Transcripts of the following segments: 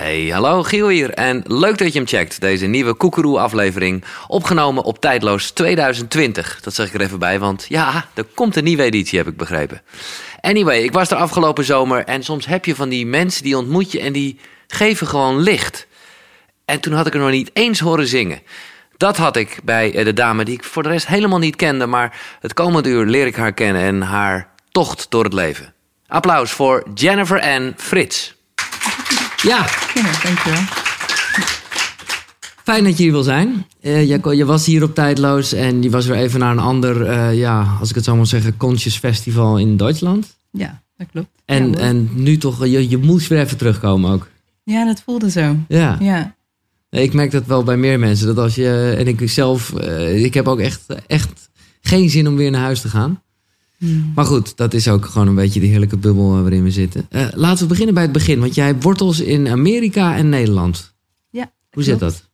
Hey, hallo, Giel hier. En leuk dat je hem checkt, deze nieuwe Koekeroe-aflevering. Opgenomen op Tijdloos 2020. Dat zeg ik er even bij, want ja, er komt een nieuwe editie, heb ik begrepen. Anyway, ik was er afgelopen zomer en soms heb je van die mensen die ontmoet je en die geven gewoon licht. En toen had ik er nog niet eens horen zingen. Dat had ik bij eh, de dame die ik voor de rest helemaal niet kende, maar het komende uur leer ik haar kennen en haar tocht door het leven. Applaus voor Jennifer Ann Frits. Ja, Ja, dankjewel. Fijn dat je hier wil zijn. Eh, je, je was hier op Tijdloos en je was weer even naar een ander, eh, ja, als ik het zo moet zeggen, Conscious Festival in Duitsland. Ja, dat klopt. En, ja, en nu toch, je, je moest weer even terugkomen ook. ja, dat voelde zo. Ja. Ja, Nee, Ik merk dat wel bij meer mensen. Dat als je, en ik zelf, eh, ik heb ook echt, echt geen zin om weer naar huis te gaan. Hmm. Maar goed, dat is ook gewoon een beetje de heerlijke bubbel eh, waarin we zitten. Eh, laten we beginnen bij het begin, want jij hebt wortels in Amerika en Nederland. ja. Hoe zit dat?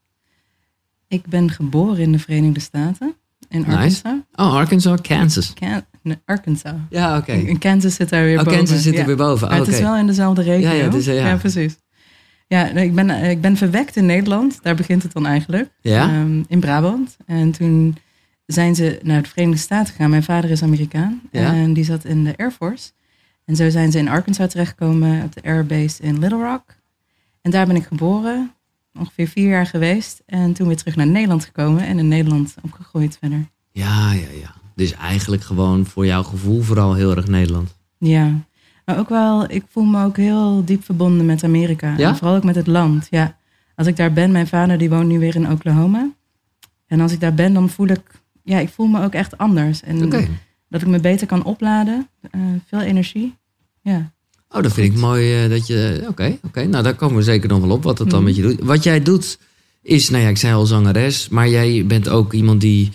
Ik ben geboren in de Verenigde Staten, in Nice. Arkansas. Oh, Arkansas, Kansas. Kan- nee, Arkansas. Ja, oké. In Kansas zit daar weer Oh, boven. Kansas zit er ja. weer boven. Oh, het is wel in dezelfde regio. Ja, ja, eh, ja. precies. Ja, ik ben, ik ben verwekt in Nederland. Daar begint het dan eigenlijk. Ja? Ehm, in Brabant. En toen zijn ze naar de Verenigde Staten gegaan. Mijn vader is Amerikaan. Ja. En die zat in de Air Force. En zo zijn ze in Arkansas terechtgekomen. Op de Airbase in Little Rock. En daar ben ik geboren. Ongeveer vier jaar geweest. En toen weer terug naar Nederland gekomen. En in Nederland opgegroeid verder. Ja, ja, ja. Dus eigenlijk gewoon voor jouw gevoel vooral heel erg Nederland. Ja. Maar ook wel, ik voel me ook heel diep verbonden met Amerika. Ja? En vooral ook met het land. Ja. Als ik daar ben, mijn vader die woont nu weer in Oklahoma. En als ik daar ben, dan voel ik, ja, ik voel me ook echt anders. En dat ik me beter kan opladen. eh, veel energie. Ja. Oh, dat vind ik mooi eh, dat je... Oké, oké. Nou, daar komen we zeker nog wel op wat het dan Mhm. met je doet. Wat jij doet is, nou ja, ik zei al zangeres. Maar jij bent ook iemand die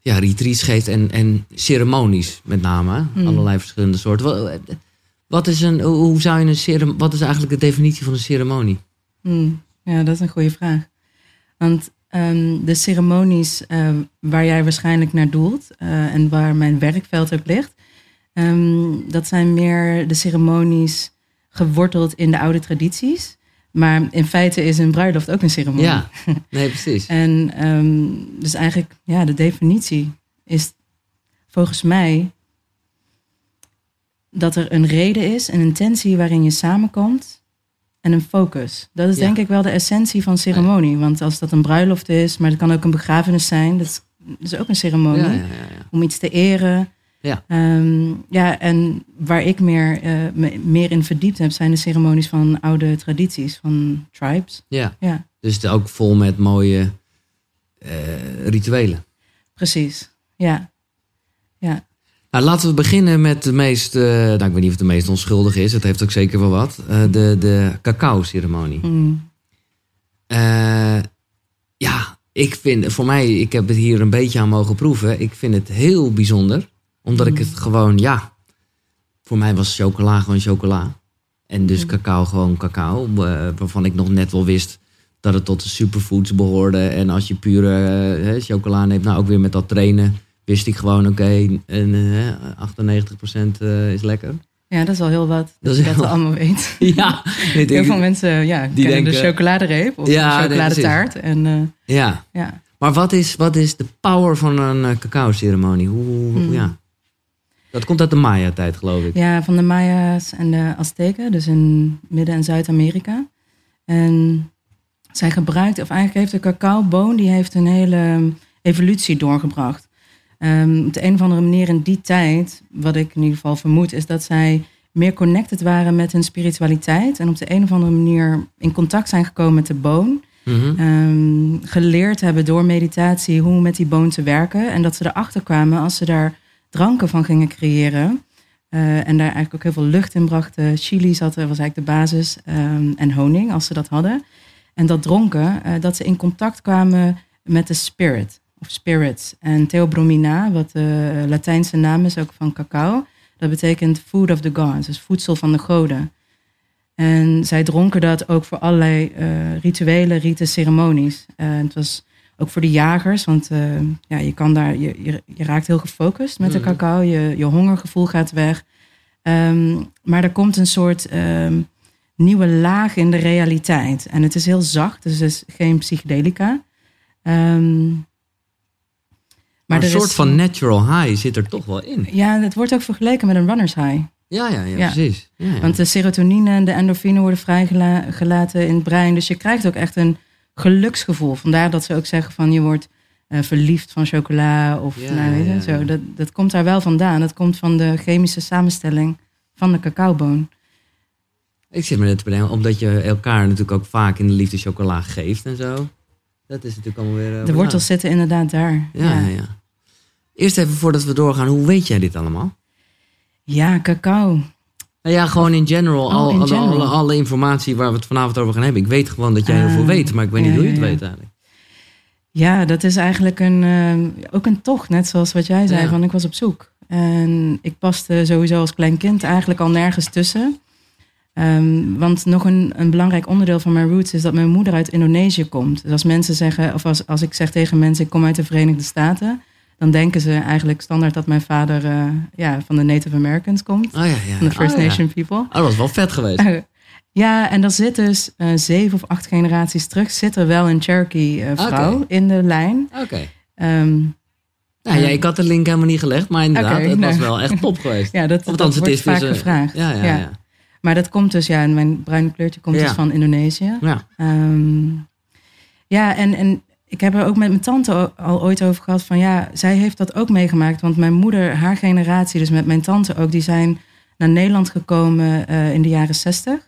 ja, retreats geeft en, en ceremonies met name. Mhm. Allerlei verschillende soorten. Wat, wat is een, hoe zou je een ceremonie... Wat is eigenlijk de definitie van een ceremonie? Hmm, ja, dat is een goede vraag. Want ehm, de ceremonies eh, waar jij waarschijnlijk naar doelt eh, en waar mijn werkveld ook ligt, ehm, dat zijn meer de ceremonies geworteld in de oude tradities. Maar in feite is een bruiloft ook een ceremonie. Ja, nee, precies. En ehm, dus eigenlijk, ja, de definitie is volgens mij dat er een reden is, een intentie waarin je samenkomt en een focus. Dat is Ja. denk ik wel de essentie van ceremonie. Want als dat een bruiloft is, maar het kan ook een begrafenis zijn, dat is, ook een ceremonie. Ja, ja. Om iets te eren. Ja. Ehm, ja, en waar ik meer, eh, me meer in verdiept heb, zijn de ceremonies van oude tradities, van tribes. ja. Ja, Dus het ook vol met mooie eh, rituelen. precies. Ja. Ja. Nou, laten we beginnen met de meest, nou ik weet niet of het de meest onschuldige is, het heeft ook zeker wel wat, Eh, de, de cacao-ceremonie. Mm. Eh, ja, ik vind, voor mij, ik heb het hier een beetje aan mogen proeven, ik vind het heel bijzonder, omdat ik Mm. het gewoon, ja, voor mij was chocola gewoon chocola. En dus Mm. cacao gewoon cacao, waarvan ik nog net wel wist dat het tot de superfoods behoorde. En als je pure chocola neemt, nou ook weer met dat trainen, wist ik gewoon, oké, en, eh, 98% eh, is lekker. Ja, dat is wel heel wat. Dat Dat je allemaal weet. Ja, Heel veel denk, mensen ja, Die kennen de denken- chocoladereep of Ja, de chocoladetaart. En eh, ja. ja. Maar wat is, wat is de power van een cacao-ceremonie? Hoe, hoe- Hmm. ja. Dat komt uit de Maya-tijd, geloof ik. ja, van de Maya's en de Azteken, dus in Midden- en Zuid-Amerika. En zij gebruikt, of eigenlijk heeft de cacaoboon, die heeft een hele evolutie doorgebracht. Ehm, op de een of andere manier in die tijd, wat ik in ieder geval vermoed, is dat zij meer connected waren met hun spiritualiteit. En op de een of andere manier in contact zijn gekomen met de boon. Mhm. ehm, geleerd hebben door meditatie hoe met die boon te werken. En dat ze erachter kwamen als ze daar dranken van gingen creëren. eh, en daar eigenlijk ook heel veel lucht in brachten. Chili zat er, was eigenlijk de basis. ehm, en honing, als ze dat hadden. En dat dronken, eh, dat ze in contact kwamen met de spirit. Of spirits. En theobromina, wat de Latijnse naam is ook van cacao. Dat betekent food of the gods, dus voedsel van de goden. En zij dronken dat ook voor allerlei eh, rituelen, riten, ceremonies. Eh, het was ook voor de jagers, want eh, ja, je, kan daar, je, je, je raakt heel gefocust met de Mhm. cacao. Je, je hongergevoel gaat weg. Ehm, maar er komt een soort ehm, nieuwe laag in de realiteit. En het is heel zacht, dus het is geen psychedelica. Ehm, Maar een soort is- van natural high zit er toch wel in. Ja, het wordt ook vergeleken met een runner's high. Ja, ja, ja, Ja. precies. Ja, ja. Want de serotonine en de endorfine worden vrijgelaten in het brein. Dus je krijgt ook echt een geluksgevoel. Vandaar dat ze ook zeggen van je wordt eh, verliefd van chocola. Of nou, weet je, zo. Dat, dat komt daar wel vandaan. Dat komt van de chemische samenstelling van de cacaoboon. Ik zit me net te bedenken, omdat je elkaar natuurlijk ook vaak in de liefde chocola geeft en zo. Dat is natuurlijk allemaal weer... eh, De wortels zitten inderdaad daar. Ja, ja. ja. Eerst even voordat we doorgaan, hoe weet jij dit allemaal? Ja, cacao. Nou ja, gewoon in general, Oh, al, in alle, general. Alle, alle informatie waar we het vanavond over gaan hebben. Ik weet gewoon dat jij heel veel Ah, weet, maar ik weet niet hoe je het ja, weet eigenlijk. Ja, dat is eigenlijk een, eh, ook een tocht. Net zoals wat jij zei, Ja. van ik was op zoek. En ik paste sowieso als klein kind eigenlijk al nergens tussen. Ehm, want nog een, een belangrijk onderdeel van mijn roots is dat mijn moeder uit Indonesië komt. Dus als mensen zeggen, of als, als ik zeg tegen mensen ik kom uit de Verenigde Staten, dan denken ze eigenlijk standaard dat mijn vader eh, ja, van de Native Americans komt. Oh ja, ja. Van de First oh, ja. Nation people. Oh, dat was wel vet geweest. Eh, ja, en dat zit dus eh, zeven of acht generaties terug, zit er wel een Cherokee-vrouw in de lijn. Oké. Nou ja, ik had de link helemaal niet gelegd, maar inderdaad, het was wel echt top geweest. ja, dat, Of wordt is vaak dus, gevraagd. Ja, ja, ja. Maar dat komt dus, ja, en mijn bruine kleurtje komt dus van Indonesië. Ja. Ehm, ja, en, en ik heb er ook met mijn tante al ooit over gehad van ja, zij heeft dat ook meegemaakt. Want mijn moeder, haar generatie, dus met mijn tante ook, die zijn naar Nederland gekomen eh, in de jaren zestig.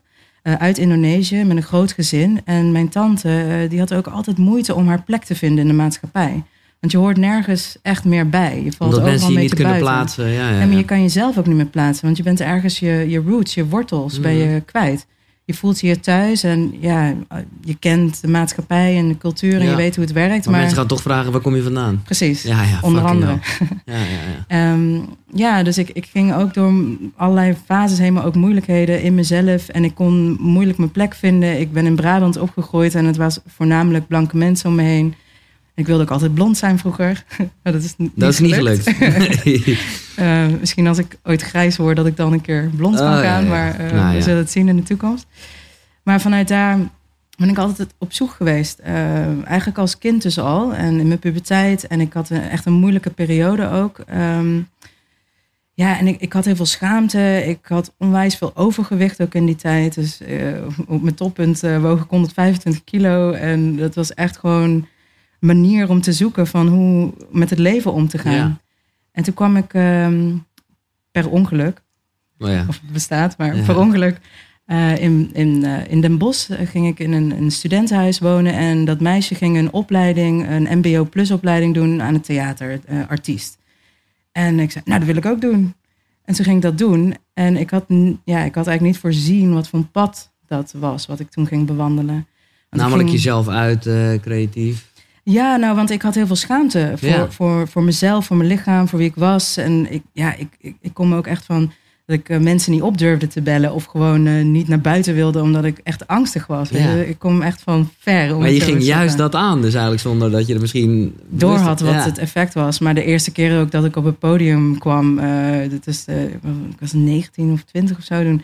eh, uit Indonesië met een groot gezin. En mijn tante, eh, die had ook altijd moeite om haar plek te vinden in de maatschappij. Want je hoort nergens echt meer bij. Je valt Omdat mensen je niet kunnen buiten. plaatsen. Ja, ja, Ja, maar je kan jezelf ook niet meer plaatsen, want je bent ergens je, je roots, je wortels ben je kwijt. Je voelt je hier thuis en ja, je kent de maatschappij en de cultuur en Ja. je weet hoe het werkt. Maar, Maar, mensen gaan toch vragen, waar kom je vandaan? precies, Ja, ja, onder andere. ja, ja. Ehm, ja, dus ik, ik ging ook door allerlei fases heen, maar ook moeilijkheden in mezelf. En ik kon moeilijk mijn plek vinden. Ik ben in Brabant opgegroeid en het was voornamelijk blanke mensen om me heen. Ik wilde ook altijd blond zijn vroeger. Dat is niet Dat is niet gelukt. Eh, misschien als ik ooit grijs word, dat ik dan een keer blond kan Oh, ja, gaan. ja. Maar eh, Nou, we ja. zullen het zien in de toekomst. Maar vanuit daar ben ik altijd op zoek geweest. Eh, eigenlijk als kind dus al. En in mijn puberteit. En ik had een, echt een moeilijke periode ook. Ehm, ja, en ik, ik had heel veel schaamte. Ik had onwijs veel overgewicht ook in die tijd. Dus op mijn toppunt woog ik 125 kilo. En dat was echt gewoon manier om te zoeken van hoe met het leven om te gaan. Ja. En toen kwam ik ehm, per ongeluk, Oh ja. of het bestaat, maar Ja. per ongeluk. eh, in, in, eh, in Den Bosch eh, ging ik in een, een studentenhuis wonen. En dat meisje ging een opleiding, een MBO plus opleiding doen aan het theater, artiest. En ik zei, nou dat wil ik ook doen. En toen ging ik dat doen. En ik had, ja, ik had eigenlijk niet voorzien wat voor een pad dat was, wat ik toen ging bewandelen. Want Namelijk ging- jezelf uit, creatief. Ja, nou, want ik had heel veel schaamte voor, Ja. voor, voor mezelf, voor mijn lichaam, voor wie ik was. En ik, ja, ik, ik, ik kom ook echt van dat ik eh, mensen niet op durfde te bellen of gewoon eh, niet naar buiten wilde omdat ik echt angstig was. Ja. je. Ik kom echt van ver. om Maar je ging juist zeggen. dat aan, dus eigenlijk zonder dat je er misschien... door had wat ja. het effect was. Maar de eerste keer ook dat ik op het podium kwam, eh dat is, eh, ik was 19 of 20 of zo. Toen,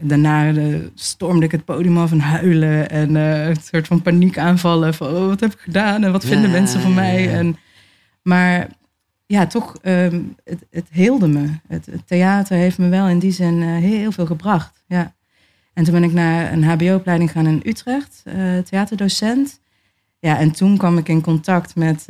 daarna eh, stormde ik het podium af en huilen en eh, een soort van paniekaanvallen van oh, wat heb ik gedaan en wat Ja, vinden mensen van mij. ja. En, maar ja, toch, ehm, het, het heelde me. Het, het theater heeft me wel in die zin eh, heel veel gebracht. Ja. En toen ben ik naar een HBO-opleiding gegaan in Utrecht, theaterdocent. Ja, en toen kwam ik in contact met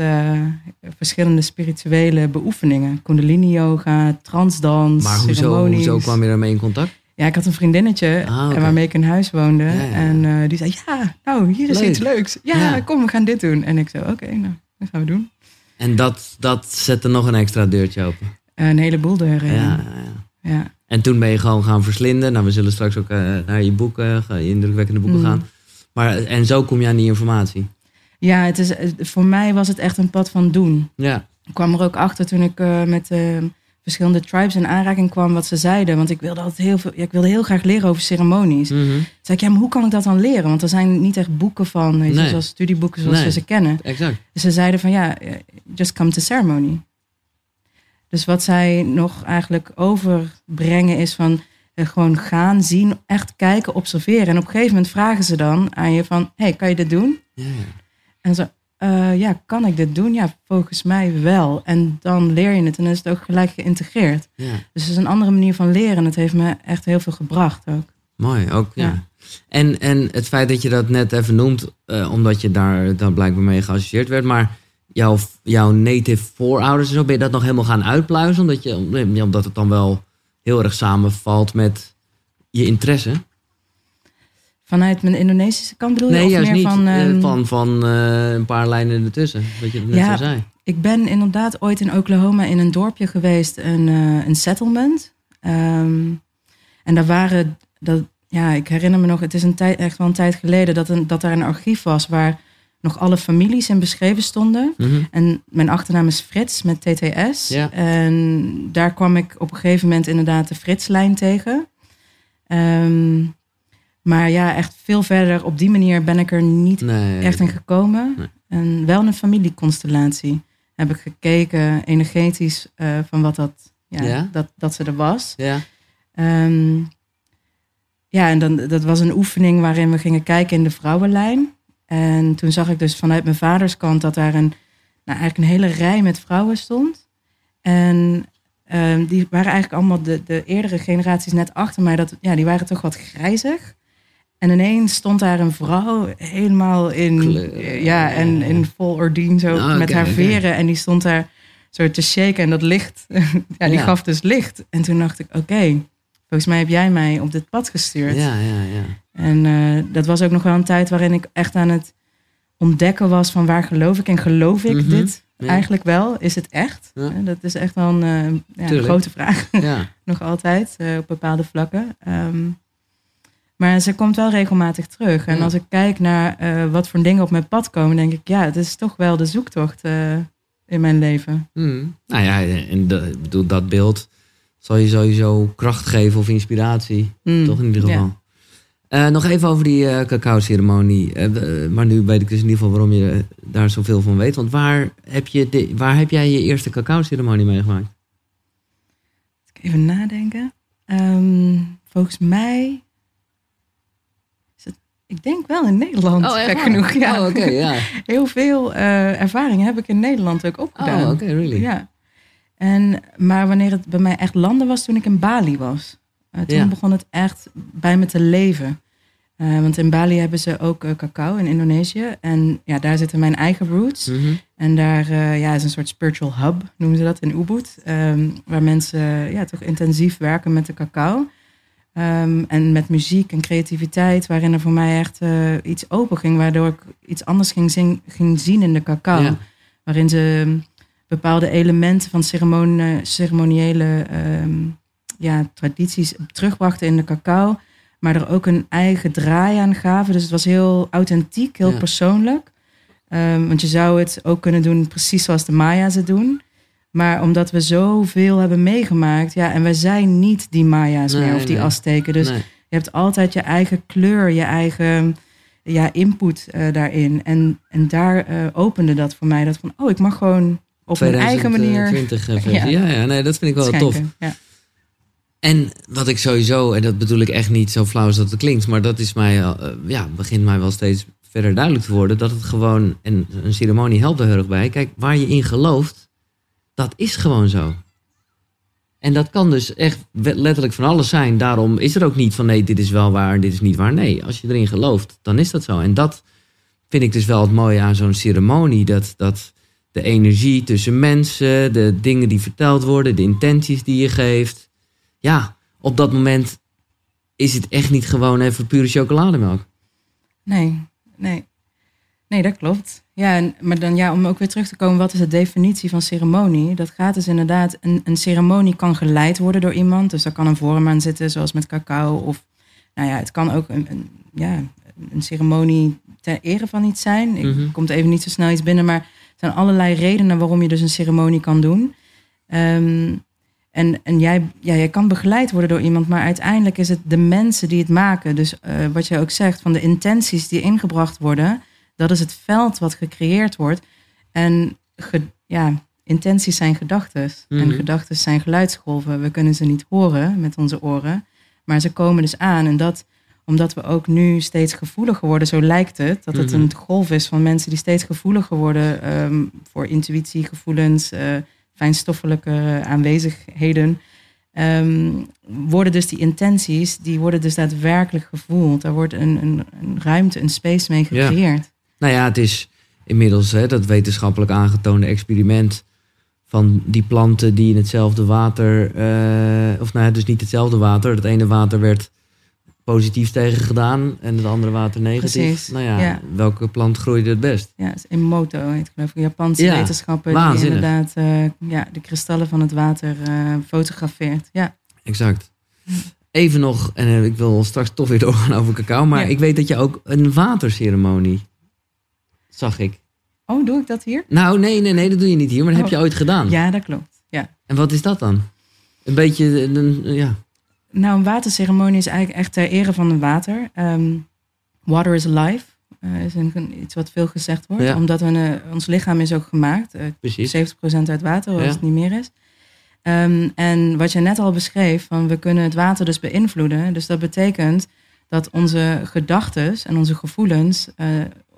verschillende spirituele beoefeningen. Kundalini-yoga, transdans, Maar hoezo, ceremonies. hoezo kwam je daarmee in contact? Ja, ik had een vriendinnetje Ah, en waarmee ik in huis woonde. Ja, ja, ja. En eh, die zei, ja, nou, hier is Leuk. iets leuks. Ja, Ja. kom, we gaan dit doen. En ik zei, oké, nou, dat gaan we doen. En dat, dat zette nog een extra deurtje open. Een heleboel deuren. Ja, Ja. En toen ben je gewoon gaan verslinden. Nou, we zullen straks ook eh, naar je boeken, je indrukwekkende boeken Mm. gaan. Maar, en zo kom je aan die informatie. Ja, het is, eh, voor mij was het echt een pad van doen. Ja, Ik kwam er ook achter toen ik eh, met eh, verschillende tribes in aanraking kwam wat ze zeiden. Want ik wilde altijd heel veel, ja, ik wilde heel graag leren over ceremonies. Toen zei ik, ja, maar hoe kan ik dat dan leren? Want er zijn niet echt boeken van, weet je, Nee. zoals studieboeken zoals Nee. we ze kennen. exact. Dus ze zeiden van ja, eh, just come to ceremony. Dus wat zij nog eigenlijk overbrengen is van Eh, gewoon gaan, zien, echt kijken, observeren. En op een gegeven moment vragen ze dan aan je van... hey, kan je dit doen? En zo, eh, ja, kan ik dit doen? Ja, volgens mij wel. En dan leer je het en dan is het ook gelijk geïntegreerd. ja. Dus het is een andere manier van leren. En het heeft me echt heel veel gebracht ook. Mooi, ook. Ja. Ja. En, en het feit dat je dat net even noemt, eh, omdat je daar dan blijkbaar mee geassocieerd werd, maar jouw, jouw native voorouders en zo, ben je dat nog helemaal gaan uitpluizen? Omdat, je, omdat het dan wel heel erg samenvalt met je interesse? Vanuit mijn Indonesische kant bedoel je? Nee, juist meer niet. van, eh, ehm, van van eh, een paar lijnen ertussen, wat je net Ja. zo zei. Ik ben inderdaad ooit in Oklahoma in een dorpje geweest, een, eh, een settlement. Ehm, en daar waren, dat, ja, ik herinner me nog, het is een tijd, echt wel een tijd geleden, dat, een, dat daar een archief was waar nog alle families in beschreven stonden. Mhm. En mijn achternaam is Frits met TTS. Ja. En daar kwam ik op een gegeven moment inderdaad de Fritslijn tegen. Ehm, maar ja, echt veel verder op die manier ben ik er niet Nee, echt in gekomen. Nee. En wel een familieconstellatie. Heb ik gekeken, energetisch, eh, van wat dat, ja, Ja? Dat, dat ze er was. Ja, Ehm, ja, en dan, dat was een oefening waarin we gingen kijken in de vrouwenlijn. En toen zag ik dus vanuit mijn vaders kant dat daar een, nou, eigenlijk een hele rij met vrouwen stond. En ehm, die waren eigenlijk allemaal de, de eerdere generaties net achter mij. Dat, ja, die waren toch wat grijzig. En ineens stond daar een vrouw helemaal in, Kleur. ja, en in vol ordine zo Ah, met haar veren. En die stond daar zo te shaken en dat licht, ja, die Ja. gaf dus licht. En toen dacht ik, oké, volgens mij heb jij mij op dit pad gestuurd. ja, ja. ja. En eh, dat was ook nog wel een tijd waarin ik echt aan het ontdekken was van waar geloof ik en geloof ik Mhm, dit ja. eigenlijk wel? Is het echt? Ja. Eh, Dat is echt wel een, eh, ja, een grote vraag, nog altijd, op bepaalde vlakken. Ehm, maar ze komt wel regelmatig terug. En als ik kijk naar eh, wat voor dingen op mijn pad komen, denk ik, ja, het is toch wel de zoektocht eh, in mijn leven. Hmm. Nou ja, en de, bedoel, dat beeld zal je sowieso kracht geven of inspiratie. Mm, Toch in ieder ja. geval. Eh, nog even over die eh cacao-ceremonie. Eh, maar nu weet ik dus in ieder geval waarom je daar zoveel van weet. Want waar heb, je de, waar heb jij je eerste cacao-ceremonie meegemaakt? Even nadenken. Ehm, volgens mij. Ik denk wel in Nederland, Oh, gek genoeg. Ja. Oh. Heel veel eh ervaringen heb ik in Nederland ook opgedaan. Oh, oké, really? Ja. En, maar wanneer het bij mij echt landen was, toen ik in Bali was. Eh, toen begon het echt bij me te leven. Eh, want in Bali hebben ze ook cacao in Indonesië. En ja, daar zitten mijn eigen roots. Mhm. En daar ja, is een soort spiritual hub, noemen ze dat in Ubud. ehm, waar mensen ja, toch intensief werken met de cacao. Ehm, en met muziek en creativiteit, waarin er voor mij echt eh, iets open ging. Waardoor ik iets anders ging, zing- ging zien in de cacao. Ja. Waarin ze ehm, bepaalde elementen van ceremoniële ehm, ja, tradities terugbrachten in de cacao. Maar er ook een eigen draai aan gaven. Dus het was heel authentiek, heel Ja. persoonlijk. Want je zou het ook kunnen doen precies zoals de Maya's het doen. Maar omdat we zoveel hebben meegemaakt, ja, en wij zijn niet die Maya's Nee, meer of die nee. Azteken. Dus Nee. je hebt altijd je eigen kleur, je eigen ja, input eh, daarin. En, en daar eh, opende dat voor mij. Dat van, oh, ik mag gewoon op mijn eigen manier 2020 eh, versie. Ja. Ja. ja, nee, dat vind ik wel schenken. tof. Ja. En wat ik sowieso, en dat bedoel ik echt niet zo flauw als dat het klinkt, maar dat is mij, eh, ja, begint mij wel steeds verder duidelijk te worden dat het gewoon, en een ceremonie helpt er heel erg bij. Kijk, waar je in gelooft, dat is gewoon zo. En dat kan dus echt letterlijk van alles zijn. Daarom is er ook niet van nee, dit is wel waar en dit is niet waar. Nee, als je erin gelooft, dan is dat zo. En dat vind ik dus wel het mooie aan zo'n ceremonie. Dat, dat de energie tussen mensen, de dingen die verteld worden, de intenties die je geeft. Ja, op dat moment is het echt niet gewoon even pure chocolademelk. Nee, nee. Nee, dat klopt. Ja, en, maar dan ja, om ook weer terug te komen, wat is de definitie van ceremonie? Dat gaat dus inderdaad, een, een ceremonie kan geleid worden door iemand. Dus daar kan een vorm aan zitten, zoals met cacao. Of nou ja, het kan ook een, een, ja, een ceremonie ter ere van iets zijn. Ik Mhm. komt even niet zo snel iets binnen, maar er zijn allerlei redenen waarom je dus een ceremonie kan doen. Ehm, en en jij, ja, jij kan begeleid worden door iemand, maar uiteindelijk is het de mensen die het maken. Dus eh, wat jij ook zegt, van de intenties die ingebracht worden, dat is het veld wat gecreëerd wordt. En ge- ja, intenties zijn gedachten. Mhm. En gedachten zijn geluidsgolven. We kunnen ze niet horen met onze oren, Maar ze komen dus aan. En dat omdat we ook nu steeds gevoeliger worden, zo lijkt het. Dat het Mhm. een golf is van mensen die steeds gevoeliger worden ehm, voor intuïtie, gevoelens, eh, fijnstoffelijke aanwezigheden. Ehm, worden dus die intenties, die worden dus daadwerkelijk gevoeld. Daar wordt een, een, een ruimte, een space mee gecreëerd. Nou ja, het is inmiddels hè, dat wetenschappelijk aangetoonde experiment van die planten die in hetzelfde water, eh, of nou ja, dus niet hetzelfde water. Het ene water werd positief tegen gedaan en het andere water negatief. Precies, Nou ja, ja. welke plant groeide het best? Ja, het is Emoto heet geloof ik. Japanse Ja, wetenschapper die inderdaad eh, ja, de kristallen van het water eh, fotografeert. Ja. Exact. Even nog, en ik wil straks toch weer doorgaan over cacao, maar Ja. ik weet dat je ook een waterceremonie zag ik. Oh, doe ik dat hier? Nou, nee, nee, nee, dat doe je niet hier, maar dat heb Oh. je ooit gedaan. Ja, dat klopt. Ja. En wat is dat dan? Een beetje, een, ja. Nou, een waterceremonie is eigenlijk echt ter ere van het water. Ehm, water is life. eh, is een, iets wat veel gezegd wordt. Ja. Omdat we, eh, ons lichaam is ook gemaakt. eh, Precies. 70% uit water, als Ja. het niet meer is. Ehm, en wat je net al beschreef, van we kunnen het water dus beïnvloeden. Dus dat betekent dat onze gedachten en onze gevoelens, eh,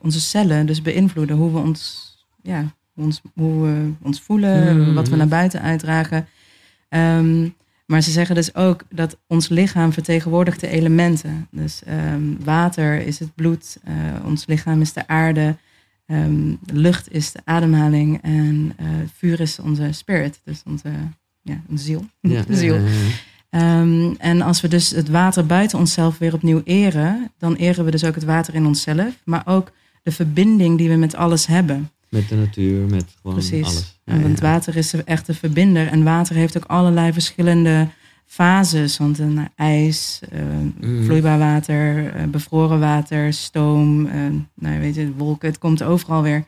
onze cellen dus beïnvloeden. Hoe we ons, ja, hoe ons, hoe we ons voelen, Mhm. wat we naar buiten uitdragen. Ehm, maar ze zeggen dus ook dat ons lichaam vertegenwoordigt de elementen. Dus ehm, water is het bloed, eh, ons lichaam is de aarde, ehm, lucht is de ademhaling en eh, vuur is onze spirit, dus onze, ja, onze ziel. Ja, de ziel. en als we dus het water buiten onszelf weer opnieuw eren, dan eren we dus ook het water in onszelf, maar ook de verbinding die we met alles hebben. Met de natuur, met gewoon Precies. alles. Ja, want ja. water is echt een verbinder. En water heeft ook allerlei verschillende fases. Want een ijs, eh, Mhm. vloeibaar water, eh, bevroren water, stoom, eh, nou, weet je, wolken. Het komt overal weer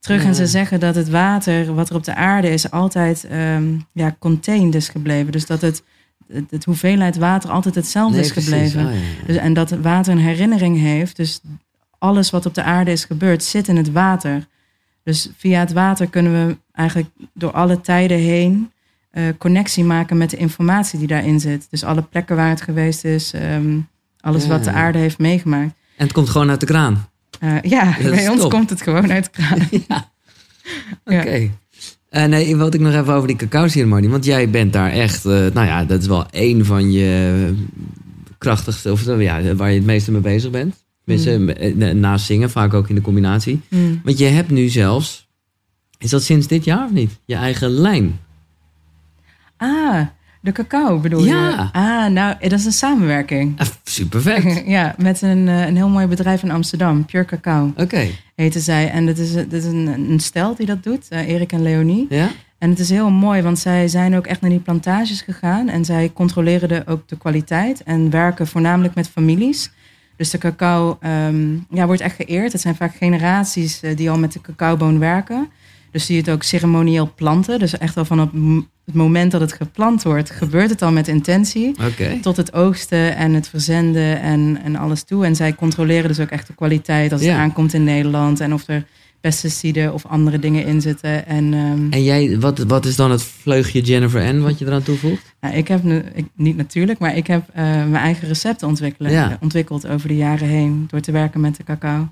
terug. Ja. En ze zeggen dat het water, wat er op de aarde is, altijd ehm, ja, contained is gebleven. Dus dat het, het, het hoeveelheid water altijd hetzelfde Nee, is gebleven. Ah, ja. Dus, en dat het water een herinnering heeft. Dus alles wat op de aarde is gebeurd, zit in het water. Dus via het water kunnen we eigenlijk door alle tijden heen eh, connectie maken met de informatie die daarin zit. Dus alle plekken waar het geweest is, ehm, alles Ja. wat de aarde heeft meegemaakt. En het komt gewoon uit de kraan. Eh, ja, Dat bij ons top. komt het gewoon uit de kraan. Oké. Ja. Eh, nee, wat ik nog even over die cacao-ceremonie. Want jij bent daar echt, nou ja, dat is wel één van je krachtigste, of ja, waar je het meeste mee bezig bent. Tenminste, eh, naast zingen, vaak ook in de combinatie. Mm. Want je hebt nu zelfs, is dat sinds dit jaar of niet? Je eigen lijn. Ah, de cacao bedoel Ja. je? Ah, nou, dat is een samenwerking. Ah, super vet. ja, met een, eh, een heel mooi bedrijf in Amsterdam, Pure Cacao. Oké, heten zij. En dit is, dit is een, een stel die dat doet, eh, Erik en Leonie. ja? En het is heel mooi, want zij zijn ook echt naar die plantages gegaan. En zij controleren de, ook de kwaliteit en werken voornamelijk met families. Dus de cacao ehm, ja, wordt echt geëerd. Het zijn vaak generaties eh, die al met de cacaoboon werken. Dus die het ook ceremonieel planten. Dus echt al van het, moment dat het geplant wordt, gebeurt het al met intentie tot het oogsten en het verzenden en, en alles toe. En zij controleren dus ook echt de kwaliteit als het Ja. aankomt in Nederland. En of er pesticiden of andere dingen in zitten. En ehm, En jij, wat, wat is dan het vleugje Jennifer N wat je eraan toevoegt? nou, ik heb, nu, ik, niet natuurlijk, maar ik heb eh, mijn eigen recepten ontwikkelen, Ja. ontwikkeld over de jaren heen. Door te werken met de cacao.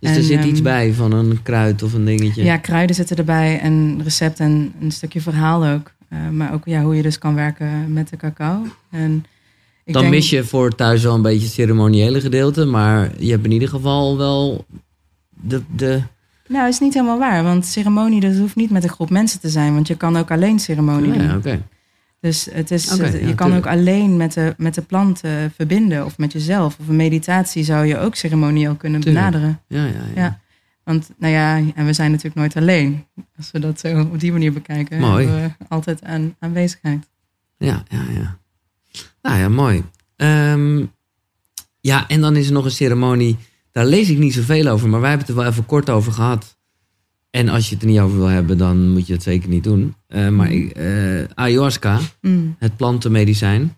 Dus er zit ehm, iets bij van een kruid of een dingetje. Ja, kruiden zitten erbij en recept en een stukje verhaal ook. Eh, maar ook ja, hoe je dus kan werken met de cacao. En ik dan denk- mis je voor thuis wel een beetje het ceremoniële gedeelte, maar je hebt in ieder geval wel de, de Nou, is niet helemaal waar. Want ceremonie, dat hoeft niet met een groep mensen te zijn. Want je kan ook alleen ceremonie ja, doen. oké. Dus het is, het- ja, je kan tuurlijk. ook alleen met de, met de plant eh, verbinden. Of met jezelf. Of een meditatie zou je ook ceremonieel kunnen Tuurlijk. benaderen. Ja, ja, ja. Ja. Want nou ja, en we zijn natuurlijk nooit alleen. Als we dat zo op die manier bekijken. Mooi. We altijd aan, aanwezigheid. Ja, ja, ja. Nou ja, mooi. Ehm, ja, en dan is er nog een ceremonie. Daar lees ik niet zoveel over, maar wij hebben het er wel even kort over gehad. En als je het er niet over wil hebben, dan moet je het zeker niet doen. Eh, maar eh, ayahuasca, Mm. het plantenmedicijn.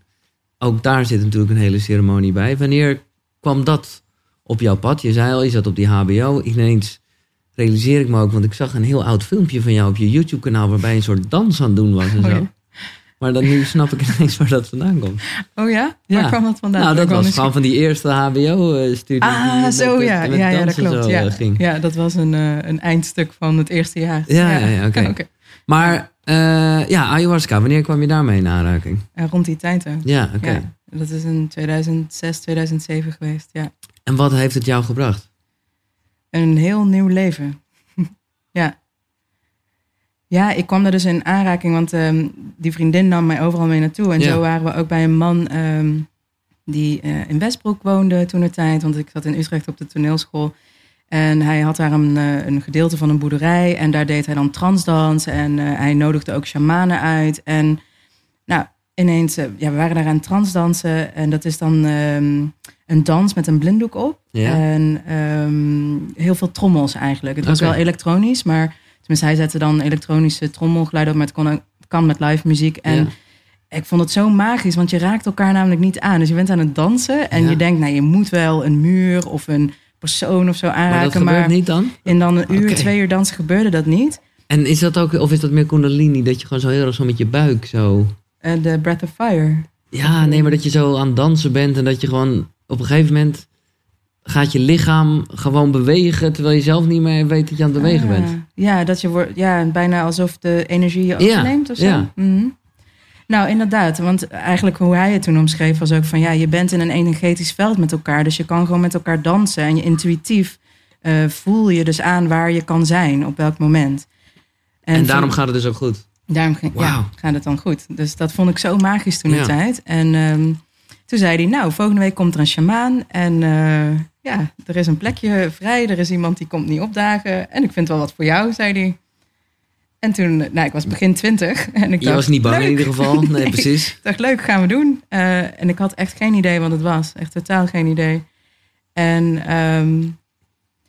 Ook daar zit natuurlijk een hele ceremonie bij. Wanneer kwam dat op jouw pad? Je zei al, je zat op die HBO. Ineens realiseer ik me ook, want ik zag een heel oud filmpje van jou op je YouTube-kanaal... waarbij je een soort dans aan het doen was en Oh zo. ja. Maar dan nu snap ik ineens waar dat vandaan komt. Oh ja? Ja. Waar kwam dat vandaan? nou, dat was gewoon van die eerste HBO-studie. Ah, zo ja. Ja, ja, dat klopt. Ja. eh, ging. ja, dat was een, eh, een eindstuk van het eerste jaar. Ja, ja, ja, oké. Maar eh, ja, ayahuasca, wanneer kwam je daarmee in aanraking? Rond die tijd ook. Ja, oké. Dat is in 2006, 2007 geweest. Ja. En wat heeft het jou gebracht? Een heel nieuw leven. ja. Ja, ik kwam daar dus in aanraking, want ehm, die vriendin nam mij overal mee naartoe. En Ja. zo waren we ook bij een man ehm, die eh, in Westbroek woonde toen de tijd. Want ik zat in Utrecht op de toneelschool. En hij had daar een, eh, een gedeelte van een boerderij. En daar deed hij dan transdans. En eh, hij nodigde ook shamanen uit. En nou, ineens, ja, we waren daar aan transdansen. En dat is dan ehm, een dans met een blinddoek op. Ja. En heel veel trommels eigenlijk. Het was wel elektronisch, maar tenminste hij zette dan elektronische trommelgeluiden op. Maar het kon ook, kan met live muziek. En Ja. ik vond het zo magisch, want je raakt elkaar namelijk niet aan. Dus je bent aan het dansen en Ja. je denkt, nou je moet wel een muur of een persoon of zo Maar dat aanraken. gebeurt Maar, niet dan? in dan een uur, twee uur dansen gebeurde dat niet. En is dat ook, of is dat meer kundalini, dat je gewoon zo heel erg zo met je buik zo... Eh, De Breath of Fire. Ja, nee, maar dat je zo aan het dansen bent en dat je gewoon op een gegeven moment gaat je lichaam gewoon bewegen terwijl je zelf niet meer weet dat je aan het bewegen Ah, bent. Ja, dat je wordt, ja, bijna alsof de energie je Ja, overneemt of zo. ja. Mhm. Nou, inderdaad. Want eigenlijk hoe hij het toen omschreef was ook van... ja, je bent in een energetisch veld met elkaar. Dus je kan gewoon met elkaar dansen. En je intuïtief eh, voel je dus aan waar je kan zijn op welk moment. En, daarom gaat het dus ook goed. Daarom ging, ja, gaat het dan goed. Dus dat vond ik zo magisch toen de Ja. tijd. En ehm, toen zei hij, nou, volgende week komt er een sjamaan. En eh, ja, er is een plekje vrij. Er is iemand die komt niet opdagen. En ik vind wel wat voor jou, zei hij. En toen, nou, ik was begin twintig. En ik Je dacht, was niet bang in ieder geval. Nee, precies. Ik dacht, leuk, gaan we doen. Eh, en ik had echt geen idee wat het was. Echt totaal geen idee. En ehm,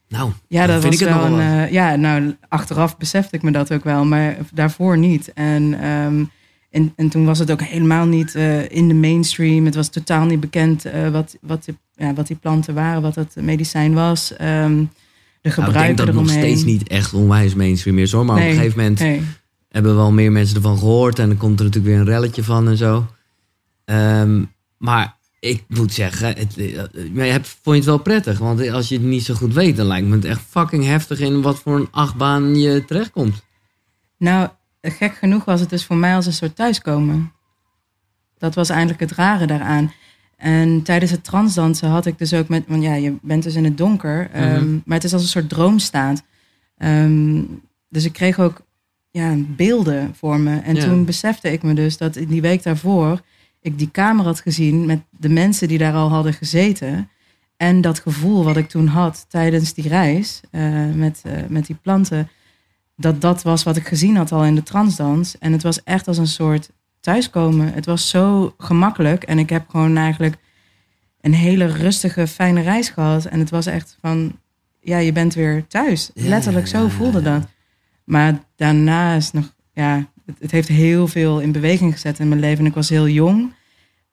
Nou, ja, dat vind was ik het wel een. eh, ja, nou, achteraf besefte ik me dat ook wel, maar daarvoor niet. En, ehm, en, en toen was het ook helemaal niet eh, in de mainstream. Het was totaal niet bekend eh, wat, wat, die, ja, wat die planten waren, wat het medicijn was. Ehm, de Nou, ik denk dat het nog steeds niet echt onwijs mainstream is hoor. Maar op Nee, een gegeven moment Nee. hebben wel meer mensen ervan gehoord. En dan komt er natuurlijk weer een relletje van en zo. Ehm, maar ik moet zeggen, het, eh, maar je hebt, vond je het wel prettig? Want als je het niet zo goed weet, dan lijkt me het echt fucking heftig in wat voor een achtbaan je terechtkomt. Nou, gek genoeg was het dus voor mij als een soort thuiskomen. Dat was eigenlijk het rare daaraan. En tijdens het transdansen had ik dus ook met... Want ja, je bent dus in het donker. ehm, Mhm. maar het is als een soort droomstaat. Ehm, dus ik kreeg ook ja, beelden voor me. En Ja. toen besefte ik me dus dat in die week daarvoor... ik die kamer had gezien met de mensen die daar al hadden gezeten. En dat gevoel wat ik toen had tijdens die reis eh, met, eh, met die planten dat dat was wat ik gezien had al in de transdans. En het was echt als een soort thuiskomen. Het was zo gemakkelijk. En ik heb gewoon eigenlijk een hele rustige, fijne reis gehad. En het was echt van, ja, je bent weer thuis. Ja, Letterlijk zo ja, voelde ja. dat. Maar daarna is nog, ja, het, het heeft heel veel in beweging gezet in mijn leven. En ik was heel jong.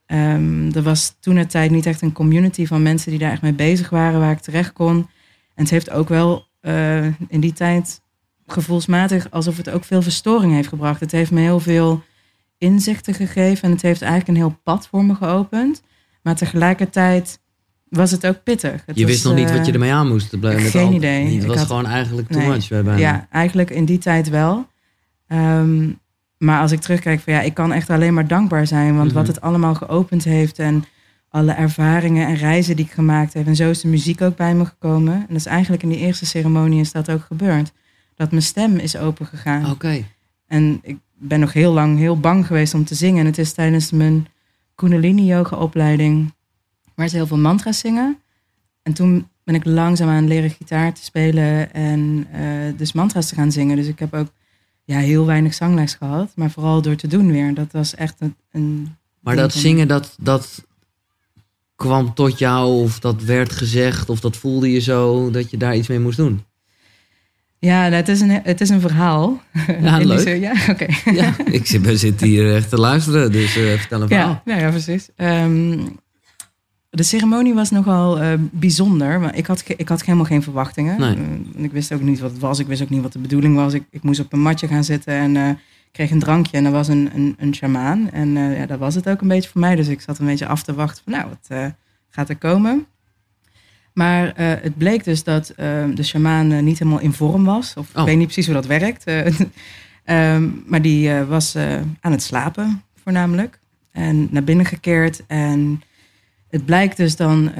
Ehm, er was toen de tijd niet echt een community van mensen die daar echt mee bezig waren, waar ik terecht kon. En het heeft ook wel eh, in die tijd gevoelsmatig alsof het ook veel verstoring heeft gebracht. Het heeft me heel veel inzichten gegeven en het heeft eigenlijk een heel pad voor me geopend. Maar tegelijkertijd was het ook pittig. Het je was, wist nog niet eh, wat je ermee aan moest. Met geen al- idee. Het was had- gewoon eigenlijk too Nee. much. bijna. Ja, eigenlijk in die tijd wel. Ehm, maar als ik terugkijk, van ja, ik kan echt alleen maar dankbaar zijn. Want Mhm. wat het allemaal geopend heeft en alle ervaringen en reizen die ik gemaakt heb. En zo is de muziek ook bij me gekomen. En dat is eigenlijk in die eerste ceremonie is dat ook gebeurd. Dat mijn stem is opengegaan. Oké. En ik ben nog heel lang heel bang geweest om te zingen. En het is tijdens mijn Kundalini yoga opleiding waar ze heel veel mantra's zingen. En toen ben ik langzaam aan leren gitaar te spelen en eh, dus mantra's te gaan zingen. Dus ik heb ook ja, heel weinig zangles gehad, maar vooral door te doen weer. Dat was echt een. een Maar dat zingen, dat, dat kwam tot jou of dat werd gezegd of dat voelde je zo dat je daar iets mee moest doen? Ja, nou, het, is een, het is een verhaal. Ja, leuk. zin- ja, oké. Ja, ik zit, hier echt te luisteren, dus eh, vertel een verhaal. Ja, nou ja, precies. Ehm, de ceremonie was nogal eh, bijzonder. Maar ik had, ik had helemaal geen verwachtingen. Nee. Eh, ik wist ook niet wat het was. Ik wist ook niet wat de bedoeling was. Ik, ik moest op een matje gaan zitten en kreeg een drankje en er was een, een, een shamaan. En ja, dat was het ook een beetje voor mij. Dus ik zat een beetje af te wachten van nou, wat gaat er komen? Maar eh, het bleek dus dat eh, de shamaan eh, niet helemaal in vorm was. Of Oh. ik weet niet precies hoe dat werkt. Eh, ehm, maar die was aan het slapen voornamelijk. En naar binnen gekeerd. En het blijkt dus dan,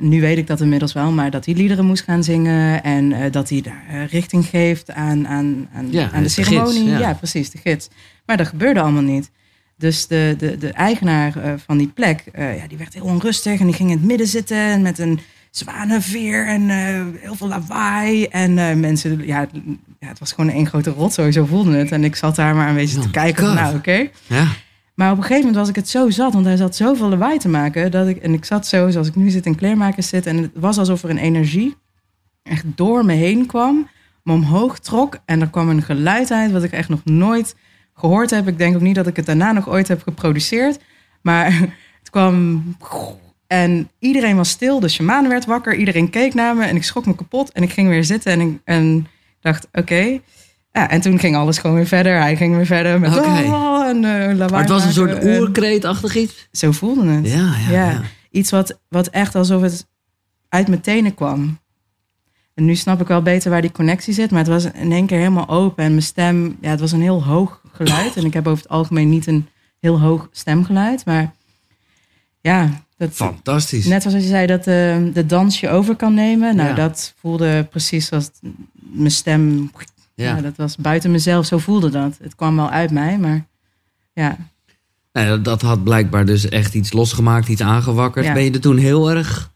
nu weet ik dat inmiddels wel, maar dat hij liederen moest gaan zingen. En dat hij daar richting geeft aan, aan, aan, Ja, aan de de gids, ceremonie. ja. ja. precies, de gids. Maar dat gebeurde allemaal niet. Dus de, de, de eigenaar van die plek, ja, die werd heel onrustig en die ging in het midden zitten en met een zwanenveer en eh, heel veel lawaai. En eh, mensen, ja, ja, het was gewoon één grote rotzooi, zo voelde het. En ik zat daar maar een beetje Oh te my kijken, van, nou oké. Ja. Maar op een gegeven moment was ik het zo zat, want hij zat zoveel lawaai te maken. Dat ik, en ik zat zo, zoals ik nu zit in kleermakers zit. En het was alsof er een energie echt door me heen kwam, me omhoog trok. En er kwam een geluid uit wat ik echt nog nooit gehoord heb. Ik denk ook niet dat ik het daarna nog ooit heb geproduceerd. Maar het kwam... En iedereen was stil, de shaman werd wakker. Iedereen keek naar me en ik schrok me kapot. En ik ging weer zitten en ik en dacht, oké... Ja, en toen ging alles gewoon weer verder. Hij ging weer verder met Oké. oh, en eh, lawaai Maar het was een soort en- oerkreetachtig iets. Zo voelde het. Ja, ja, Ja. ja. Iets wat, wat echt alsof het uit mijn tenen kwam. En nu snap ik wel beter waar die connectie zit. Maar het was in één keer helemaal open. En mijn stem, ja, het was een heel hoog geluid. En ik heb over het algemeen niet een heel hoog stemgeluid. Maar ja, dat, Fantastisch. net zoals je zei dat de, de dans je over kan nemen. Nou, Ja. dat voelde precies als mijn stem. Ja. dat was buiten mezelf. Zo voelde dat. Het kwam wel uit mij, maar ja. Nou, dat- had blijkbaar dus echt iets losgemaakt, iets aangewakkerd. Ja. Ben je er toen heel erg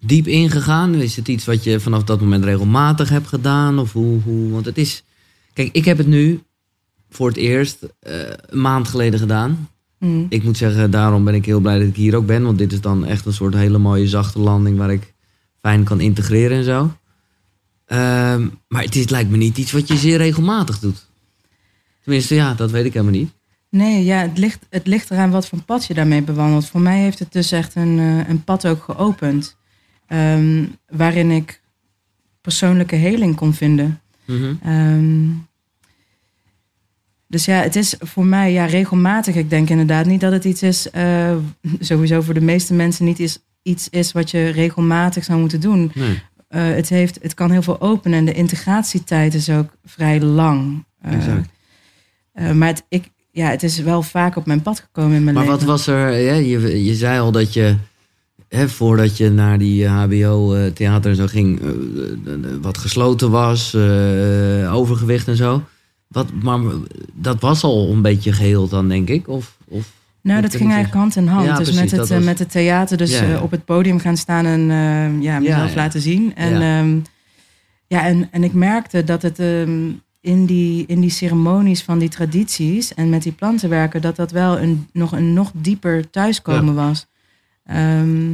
diep ingegaan? Is het iets wat je vanaf dat moment regelmatig hebt gedaan? Of hoe, hoe? Want het is... Kijk, ik heb het nu voor het eerst eh, een maand geleden gedaan. Mm. Ik moet zeggen, daarom ben ik heel blij dat ik hier ook ben. Want dit is dan echt een soort hele mooie zachte landing waar ik fijn kan integreren en zo. Ehm, maar het is, lijkt me niet iets wat je zeer regelmatig doet. Tenminste, ja, dat weet ik helemaal niet. Nee, ja, het ligt, het ligt eraan wat voor pad je daarmee bewandelt. Voor mij heeft het dus echt een, eh, een pad ook geopend. ehm, waarin ik persoonlijke heling kon vinden. Ehm, dus ja, het is voor mij ja, regelmatig. Ik denk inderdaad niet dat het iets is, eh, sowieso voor de meeste mensen niet is, iets is wat je regelmatig zou moeten doen. Nee. Eh, het, heeft, het kan heel veel openen en de integratietijd is ook vrij lang. Exact. eh, maar het, ik, ja, het is wel vaak op mijn pad gekomen in mijn Maar leven. wat was er, ja, je, je zei al dat je, hè, voordat je naar die HBO-theater en zo ging, wat gesloten was, overgewicht en zo. Wat, maar dat was al een beetje geheeld dan, denk ik? Of, of, Nou, dat ging eigenlijk hand in hand. Ja, dus precies, met, het, eh, was- met het theater, dus Ja, ja. eh, op het podium gaan staan en eh, ja, mezelf laten zien. En, Ja. ja. ja, en, en ik merkte dat het ehm, in, die, in die ceremonies van die tradities en met die planten werken, dat dat wel een, nog een nog dieper thuiskomen was. Ehm,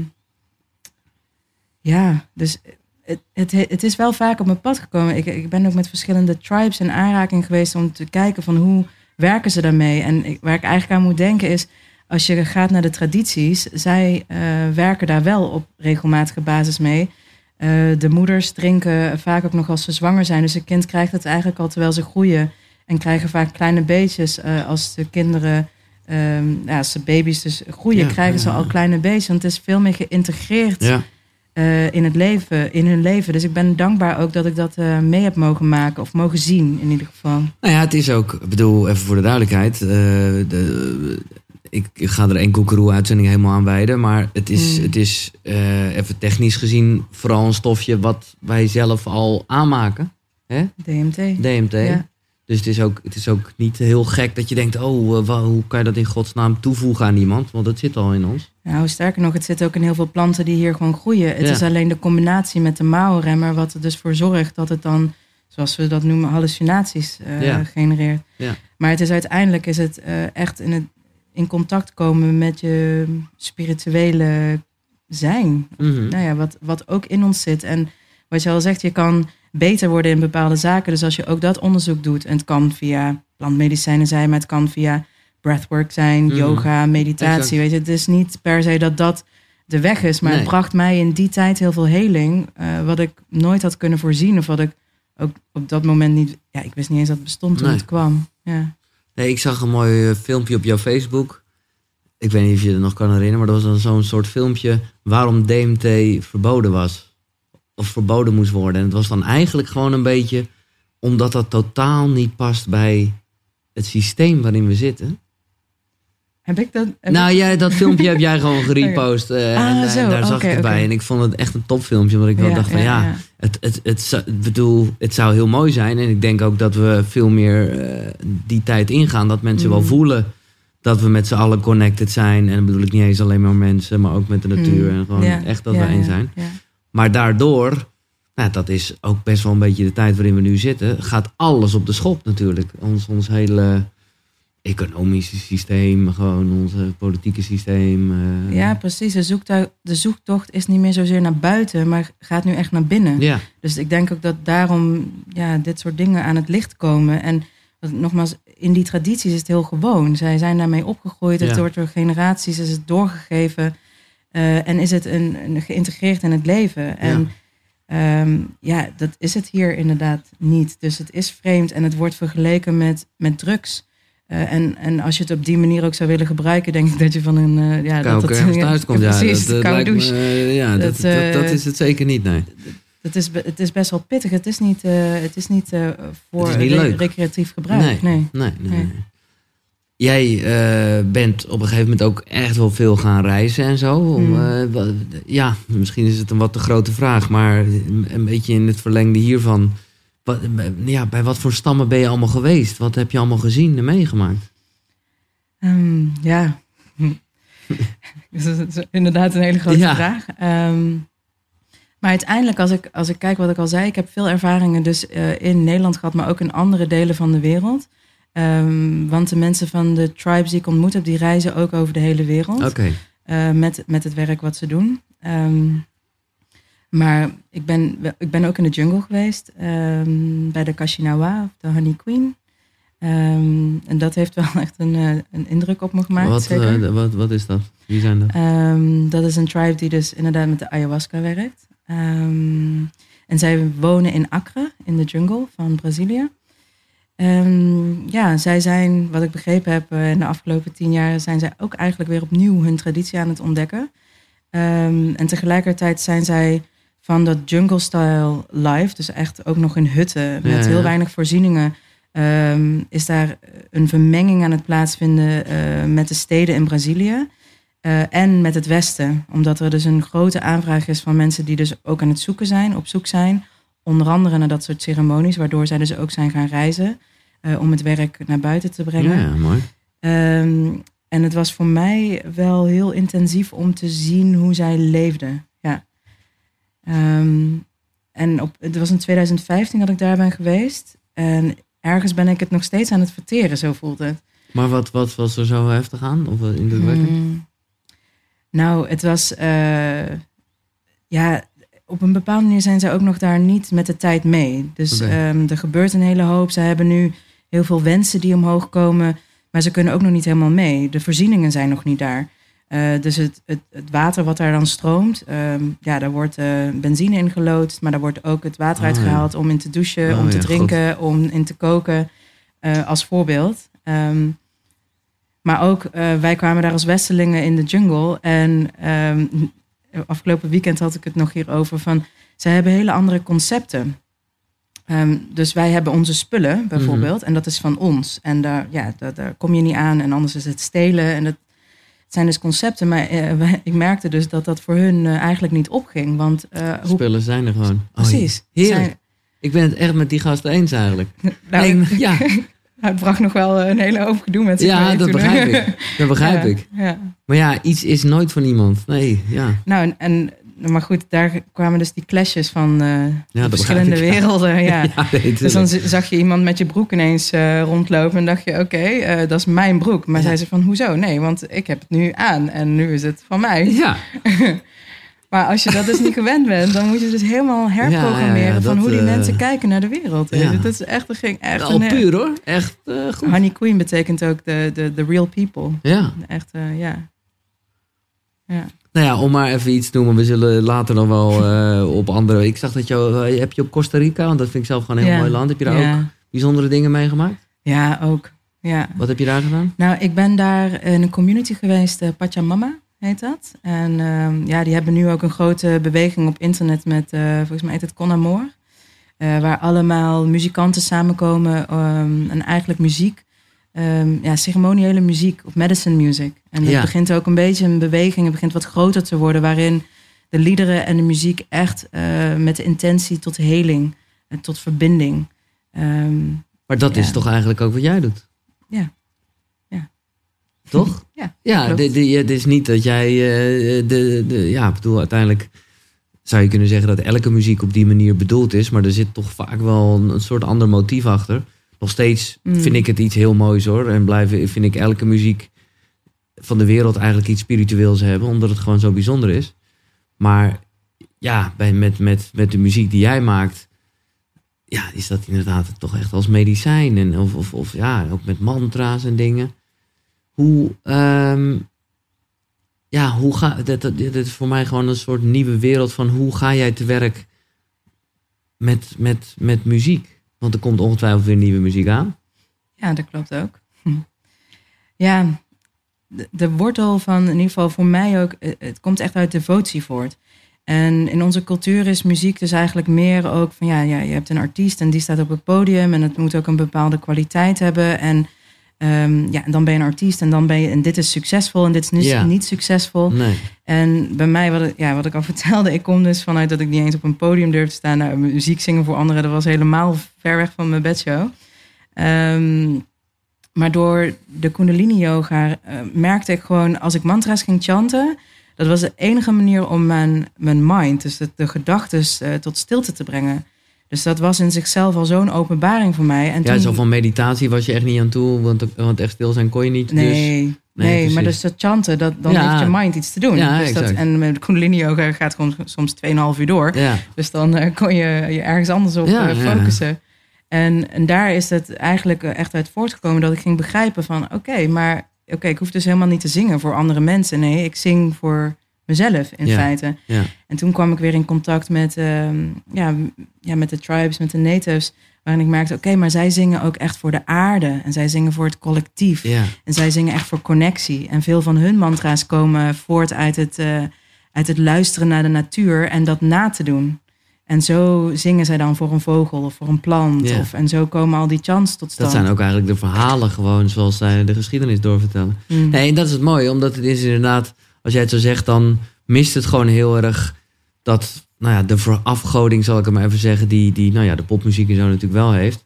ja, dus het, het, het is wel vaak op mijn pad gekomen. Ik, ik ben ook met verschillende tribes in aanraking geweest om te kijken van hoe werken ze daarmee. En ik, waar ik eigenlijk aan moet denken is, als je gaat naar de tradities, zij eh, werken daar wel op regelmatige basis mee. Eh, de moeders drinken vaak ook nog als ze zwanger zijn. Dus een kind krijgt het eigenlijk al terwijl ze groeien. En krijgen vaak kleine beetjes eh, als de kinderen, ehm, ja, als de baby's dus groeien, Ja, krijgen ze al kleine beetjes. Want het is veel meer geïntegreerd ja. Eh, in het leven, in hun leven. Dus ik ben dankbaar ook dat ik dat eh, mee heb mogen maken of mogen zien in ieder geval. Nou ja, het is ook, ik bedoel, even voor de duidelijkheid. eh, de, ik, ga er één koekeroe-uitzending helemaal aan wijden. Maar het is, Mm. het is even technisch gezien vooral een stofje wat wij zelf al aanmaken. Hè? DMT. DMT. Ja. Dus het is, ook, het is ook niet heel gek dat je denkt... oh, eh, hoe kan je dat in godsnaam toevoegen aan iemand? Want het zit al in ons. Nou, sterker nog, het zit ook in heel veel planten die hier gewoon groeien. Het Ja. is alleen de combinatie met de mouwremmer wat er dus voor zorgt dat het dan, zoals we dat noemen, hallucinaties eh, Ja. genereert. Ja. Maar het is uiteindelijk is het eh, echt in, het, in contact komen met je spirituele zijn. Mhm. Nou ja, wat, wat ook in ons zit. En wat je al zegt, je kan beter worden in bepaalde zaken. Dus als je ook dat onderzoek doet, en het kan via plantmedicijnen zijn, maar het kan via breathwork zijn, Mhm. yoga, meditatie. Exact. Weet je, het is niet per se dat dat de weg is, maar Nee. het bracht mij in die tijd heel veel heling, eh, wat ik nooit had kunnen voorzien of wat ik ook op dat moment niet, ja, ik wist niet eens dat het bestond toen Nee. het kwam. Ja. Nee, ik zag een mooi eh, filmpje op jouw Facebook. Ik weet niet of je het nog kan herinneren, maar dat was dan zo'n soort filmpje waarom DMT verboden was. Of verboden moest worden. En het was dan eigenlijk gewoon een beetje omdat dat totaal niet past bij het systeem waarin we zitten. Heb ik dat? heb nou ik- dat filmpje heb jij gewoon gerepost. eh, Ah, en, zo, daar zag ik het bij. En ik vond het echt een topfilmpje. Omdat ik wel dacht van ja, Het, het, het, bedoel, het zou heel mooi zijn. En ik denk ook dat we veel meer eh, die tijd ingaan. Dat mensen wel Mm. voelen dat we met z'n allen connected zijn. En dan bedoel ik niet eens alleen maar mensen, maar ook met de natuur. Mm, En gewoon echt dat we één ja, zijn. Maar daardoor, nou, dat is ook best wel een beetje de tijd waarin we nu zitten. Gaat alles op de schop natuurlijk. Ons, ons hele economische systeem, gewoon ons eh, politieke systeem. eh, Ja, precies. De zoektocht, de zoektocht is niet meer zozeer naar buiten, maar gaat nu echt naar binnen. ja. Dus ik denk ook dat daarom ja, dit soort dingen aan het licht komen. En nogmaals, in die tradities is het heel gewoon. Zij zijn daarmee opgegroeid, het Ja. wordt door generaties, is het doorgegeven. Eh, en is het een, een geïntegreerd in het leven. En ja. ja, dat is het hier inderdaad niet. Dus het is vreemd en het wordt vergeleken met, met drugs. Eh, en, en als je het op die manier ook zou willen gebruiken, denk ik dat je van een. eh ja, Koude dat, ergens thuis komt. Ja, Precies, dat, dat me, douche. ja, dat, Dat, dat, dat, is het zeker niet, nee. Het is, het is best wel pittig. Het is niet, het is niet voor Het is niet recreatief gebruik. Nee. Nee, nee, Nee. nee. Jij eh, bent op een gegeven moment ook echt wel veel gaan reizen en zo. Om, Hmm. eh, ja, misschien is het een wat te grote vraag, maar een beetje in het verlengde hiervan. Wat, ja, bij wat voor stammen ben je allemaal geweest? Wat heb je allemaal gezien en meegemaakt? Ehm, ja. Dat is inderdaad een hele grote Ja. vraag. Ehm, maar uiteindelijk, als ik, als ik kijk wat ik al zei, ik heb veel ervaringen dus eh, in Nederland gehad, maar ook in andere delen van de wereld. Ehm, want de mensen van de tribes die ik ontmoet heb, die reizen ook over de hele wereld. Oké, eh, met, met het werk wat ze doen. Ehm, maar ik ben, ik ben ook in de jungle geweest, ehm, bij de Kashinawa, of de Honey Queen. En dat heeft wel echt een, eh, een indruk op me gemaakt. wat, zeker. eh, wat, wat is dat? Wie zijn dat? Dat is een tribe die dus inderdaad met de ayahuasca werkt. En zij wonen in Accra, in de jungle van Brazilië. Ehm, ja, zij zijn, wat ik begrepen heb, eh, in de afgelopen tien jaar zijn zij ook eigenlijk weer opnieuw hun traditie aan het ontdekken. Ehm, en tegelijkertijd zijn zij van dat jungle-style life, dus echt ook nog in hutten met Ja, ja. heel weinig voorzieningen, ehm, is daar een vermenging aan het plaatsvinden eh, met de steden in Brazilië. eh, en met het Westen. Omdat er dus een grote aanvraag is van mensen die dus ook aan het zoeken zijn, op zoek zijn. Onder andere naar dat soort ceremonies, waardoor zij dus ook zijn gaan reizen. eh, om het werk naar buiten te brengen. Ja, mooi. Ehm, en het was voor mij wel heel intensief om te zien hoe zij leefden. Ja. Ehm, en op, het was in 2015 dat ik daar ben geweest. En ergens ben ik het nog steeds aan het verteren, zo voelt het. Maar wat, wat was er zo heftig aan? Of eh, indrukwekkend? Hmm. Nou, het was. eh, ja, op een bepaalde manier zijn zij ook nog daar niet met de tijd mee. Dus ehm, er gebeurt een hele hoop. Ze hebben nu heel veel wensen die omhoog komen. Maar ze kunnen ook nog niet helemaal mee. De voorzieningen zijn nog niet daar. Eh, dus het, het, het water wat daar dan stroomt, ehm, ja, daar wordt eh, benzine in geloodst, maar daar wordt ook het water Oh, ja. uitgehaald om in te douchen, Oh, om te ja, drinken, om in te koken, eh, als voorbeeld. Ehm, maar ook, wij kwamen daar als Westelingen in de jungle en afgelopen weekend had ik het nog hierover van, zij hebben hele andere concepten. Ehm, dus wij hebben onze spullen bijvoorbeeld, en dat is van ons. En daar, ja, daar, daar kom je niet aan en anders is het stelen. En dat het zijn dus concepten, maar eh, wij- ik merkte dus dat dat voor hun eh, eigenlijk niet opging. Want eh, hoe Spullen zijn er gewoon. Oh, precies. heerlijk. Zijn- Ik ben het echt met die gasten eens eigenlijk. nou, Nee, ja, het bracht nog wel eh, een hele hoop gedoe met zich ja mee dat toen. begrijp ik. Dat begrijp Ja, ik. Ja. Maar ja, iets is nooit van iemand. Nee, ja. Nou, en, maar goed, daar kwamen dus die clashes van eh, dat verschillende ja. werelden. Ja. ja nee, Dus dan zag je iemand met je broek ineens eh, rondlopen en dacht je, oké, dat is mijn broek. Maar Ja. zei ze van, hoezo? Nee, want ik heb het nu aan en nu is het van mij. Ja, Maar als je dat dus niet gewend bent, dan moet je dus helemaal herprogrammeren Ja, ja, ja, van hoe die eh, mensen kijken naar de wereld. Dat is echt, dat ging echt al een, puur hoor. Echt eh, goed. Honey Queen betekent ook de, de, de real people. Ja. Echt, eh, ja. Ja. Nou ja, om maar even iets te noemen. We zullen later nog wel eh, op andere... Ik zag dat jou... eh, heb je op Costa Rica, want dat vind ik zelf gewoon een heel mooi land. Heb je daar ook bijzondere dingen meegemaakt? Ja, ook. ja. Wat heb je daar gedaan? Nou, ik ben daar in een community geweest, Pachamama heet dat. En ehm, ja, die hebben nu ook een grote beweging op internet met, eh, volgens mij heet het Con Amor. Eh, waar allemaal muzikanten samenkomen um, en eigenlijk muziek, um, ja, ceremoniële muziek of medicine music. En het Ja. begint ook een beetje een beweging, het begint wat groter te worden, waarin de liederen en de muziek echt eh, met de intentie tot heling en tot verbinding. Ehm, Maar dat Ja. is toch eigenlijk ook wat jij doet? Toch? ja, Ja, het is niet dat jij eh, de, de. Ja, ik bedoel, uiteindelijk zou je kunnen zeggen dat elke muziek op die manier bedoeld is. Maar er zit toch vaak wel een, een soort ander motief achter. Nog steeds Mm. vind ik het iets heel moois hoor. En blijven, vind ik elke muziek van de wereld eigenlijk iets spiritueels hebben. Omdat het gewoon zo bijzonder is. Maar ja, bij, met, met, met de muziek die jij maakt. Ja, is dat inderdaad toch echt als medicijn. En, of, of, of ja, ook met mantra's en dingen. Hoe, ehm, ja, hoe ga, dit, dit, is voor mij gewoon een soort nieuwe wereld van hoe ga jij te werk met, met, met muziek? Want er komt ongetwijfeld weer nieuwe muziek aan. Ja, dat klopt ook. Hm. Ja, de, de wortel van in ieder geval voor mij ook, eh, het komt echt uit devotie voort. En in onze cultuur is muziek dus eigenlijk meer ook van ja, ja je hebt een artiest en die staat op het podium en het moet ook een bepaalde kwaliteit hebben. En ehm, ja, en dan ben je een artiest en dan ben je, en dit is succesvol en dit is niet, Ja. niet succesvol. Nee. En bij mij, wat, ik- ja, wat ik al vertelde, ik kom dus vanuit dat ik niet eens op een podium durfde te staan. Nou, muziek zingen voor anderen, dat was helemaal ver weg van mijn bedshow. Ehm, maar door de Kundalini yoga eh, merkte ik gewoon, als ik mantra's ging chanten, dat was de enige manier om mijn, mijn mind, dus de, de gedachten, eh, tot stilte te brengen. Dus dat was in zichzelf al zo'n openbaring voor mij. En Ja, toen, zo van meditatie was je echt niet aan toe, want, want echt stil zijn kon je niet. Nee, Dus, nee, precies. maar dus dat chanten, dat, dan Ja. heeft je mind iets te doen. Ja, dus dat, en met Kundalini yoga gaat gewoon soms 2,5 uur door. ja, Dus dan eh, kon je je ergens anders op eh, focussen. En, en daar is het eigenlijk eh, echt uit voortgekomen dat ik ging begrijpen van... oké, maar oké, ik hoef dus helemaal niet te zingen voor andere mensen. Nee, ik zing voor mezelf in feite. ja. En toen kwam ik weer in contact met, ehm, ja, ja, met de tribes, met de natives... waarin ik merkte, oké, maar zij zingen ook echt voor de aarde. En zij zingen voor het collectief. En zij zingen echt voor connectie. En veel van hun mantra's komen voort uit het, eh, uit het luisteren naar de natuur en dat na te doen. En zo zingen zij dan voor een vogel of voor een plant. Of, en zo komen al die chants tot stand. Dat zijn ook eigenlijk de verhalen gewoon zoals zij de geschiedenis doorvertellen. Mm. Nee, en dat is het mooie, omdat het is inderdaad, als jij het zo zegt, dan mist het gewoon heel erg dat, nou ja, de verafgoding, zal ik het maar even zeggen, die, die nou ja, de popmuziek en zo natuurlijk wel heeft.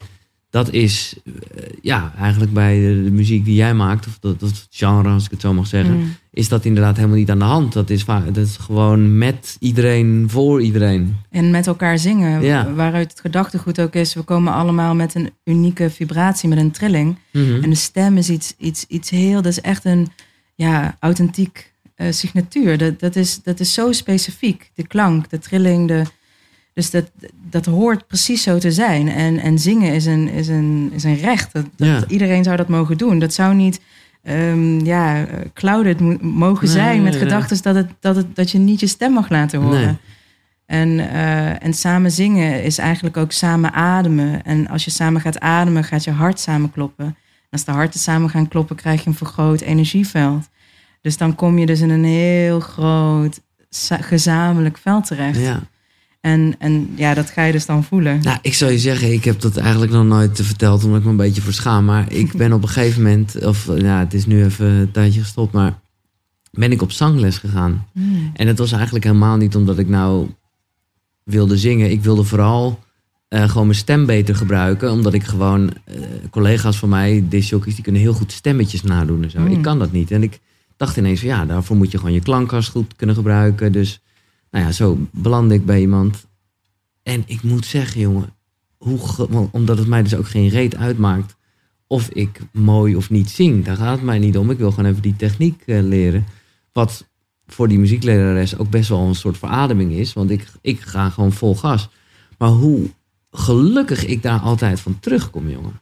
Dat is, eh, ja, eigenlijk bij de, de muziek die jij maakt, of dat, dat genre, als ik het zo mag zeggen, Mm. is dat inderdaad helemaal niet aan de hand. Dat is, dat is gewoon met iedereen, voor iedereen. En met elkaar zingen. Ja. Waaruit het gedachtegoed ook is, we komen allemaal met een unieke vibratie, met een trilling. Mhm. En de stem is iets, iets, iets heel, dat is echt een ja, authentiek eh, signatuur. Dat, dat, is, dat is zo specifiek. De klank, de trilling, de, dus dat, dat hoort precies zo te zijn. En, en zingen is een, is een, is een recht. Dat, dat Ja. Iedereen zou dat mogen doen. Dat zou niet ehm, ja, clouded mo- mogen Nee, zijn met nee, nee. gedachten dat, het, dat, het, dat je niet je stem mag laten horen. En, eh, en samen zingen is eigenlijk ook samen ademen. En als je samen gaat ademen, gaat je hart samen kloppen. En als de harten samen gaan kloppen, krijg je een vergroot energieveld. Dus dan kom je dus in een heel groot gezamenlijk veld terecht. Ja. En, en ja, dat ga je dus dan voelen. Nou, ik zou je zeggen, ik heb dat eigenlijk nog nooit verteld, omdat ik me een beetje verschaam. Maar ik ben op een gegeven moment, of nou, het is nu even een tijdje gestopt, maar ben ik op zangles gegaan. Mm. En het was eigenlijk helemaal niet omdat ik nou wilde zingen. Ik wilde vooral eh, gewoon mijn stem beter gebruiken. Omdat ik gewoon, eh, collega's van mij, discjockeys, die kunnen heel goed stemmetjes nadoen en zo. Mm. Ik kan dat niet. En ik dacht ineens van ja, daarvoor moet je gewoon je klankkast goed kunnen gebruiken. Dus nou ja, zo belandde ik bij iemand. En ik moet zeggen, jongen, hoe omdat het mij dus ook geen reet uitmaakt of ik mooi of niet zing. Daar gaat het mij niet om. Ik wil gewoon even die techniek eh, leren. Wat voor die muzieklerares ook best wel een soort verademing is. Want ik, ik ga gewoon vol gas. Maar hoe gelukkig ik daar altijd van terugkom, jongen.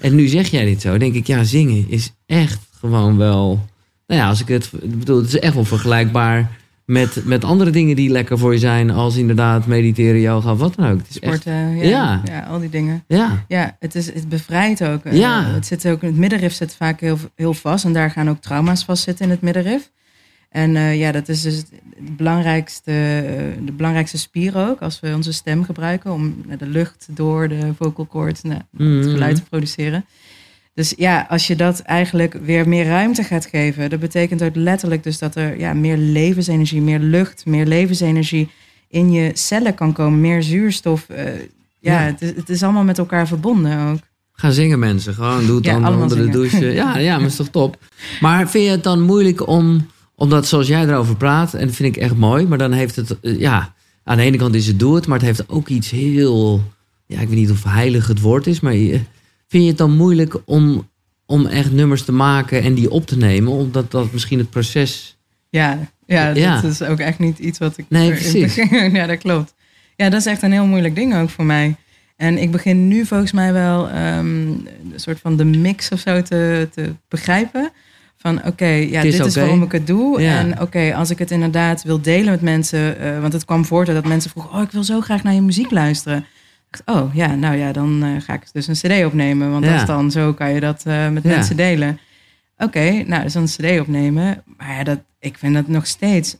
En nu zeg jij dit zo, denk ik, ja, zingen is echt gewoon wel... Nou ja, als ik het... bedoel, het is echt wel vergelijkbaar met, met andere dingen die lekker voor je zijn, als inderdaad mediteren, yoga of wat dan ook. Het is echt, Sporten, ja, Ja. ja. al die dingen. ja, Ja, het, is, het bevrijdt ook. Eh, Ja. Het, zit ook. Het middenrif zit vaak heel, heel vast. En daar gaan ook trauma's vastzitten in het middenrif. En eh, ja, dat is dus het belangrijkste, eh, de belangrijkste spier ook. Als we onze stem gebruiken om de lucht door de vocal cords nou, het Mhm. geluid te produceren. Dus ja, als je dat eigenlijk weer meer ruimte gaat geven, dat betekent ook letterlijk dus dat er ja, meer levensenergie, meer lucht, meer levensenergie in je cellen kan komen, meer zuurstof. eh, ja, Ja. Het, is, het is allemaal met elkaar verbonden ook. Ga zingen mensen. Gewoon doe het Ja, dan onder de douche. Ja, ja, maar is toch top. Maar vind je het dan moeilijk om, omdat zoals jij erover praat, en dat vind ik echt mooi, maar dan heeft het, eh, ja, aan de ene kant is het doe het, maar het heeft ook iets heel, ja, ik weet niet of heilig het woord is, maar vind je het dan moeilijk om, om echt nummers te maken en die op te nemen, omdat dat misschien het proces... Ja, ja, Ja. dat is ook echt niet iets wat ik. Nee, precies. begin- ja, dat klopt. Ja, dat is echt een heel moeilijk ding ook voor mij. En ik begin nu volgens mij wel ehm, een soort van de mix of zo te, te begrijpen. Van oké, ja, is dit is waarom ik het doe. Ja. En oké, als ik het inderdaad wil delen met mensen. eh, want het kwam voort dat mensen vroegen: Oh, ik wil zo graag naar je muziek luisteren. Oh ja, nou ja, dan eh, ga ik dus een CD opnemen. Want Ja. dat is dan zo kan je dat eh, met Ja. mensen delen. Oké, nou, dus dan een CD opnemen. Maar ja, dat, ik vind dat nog steeds,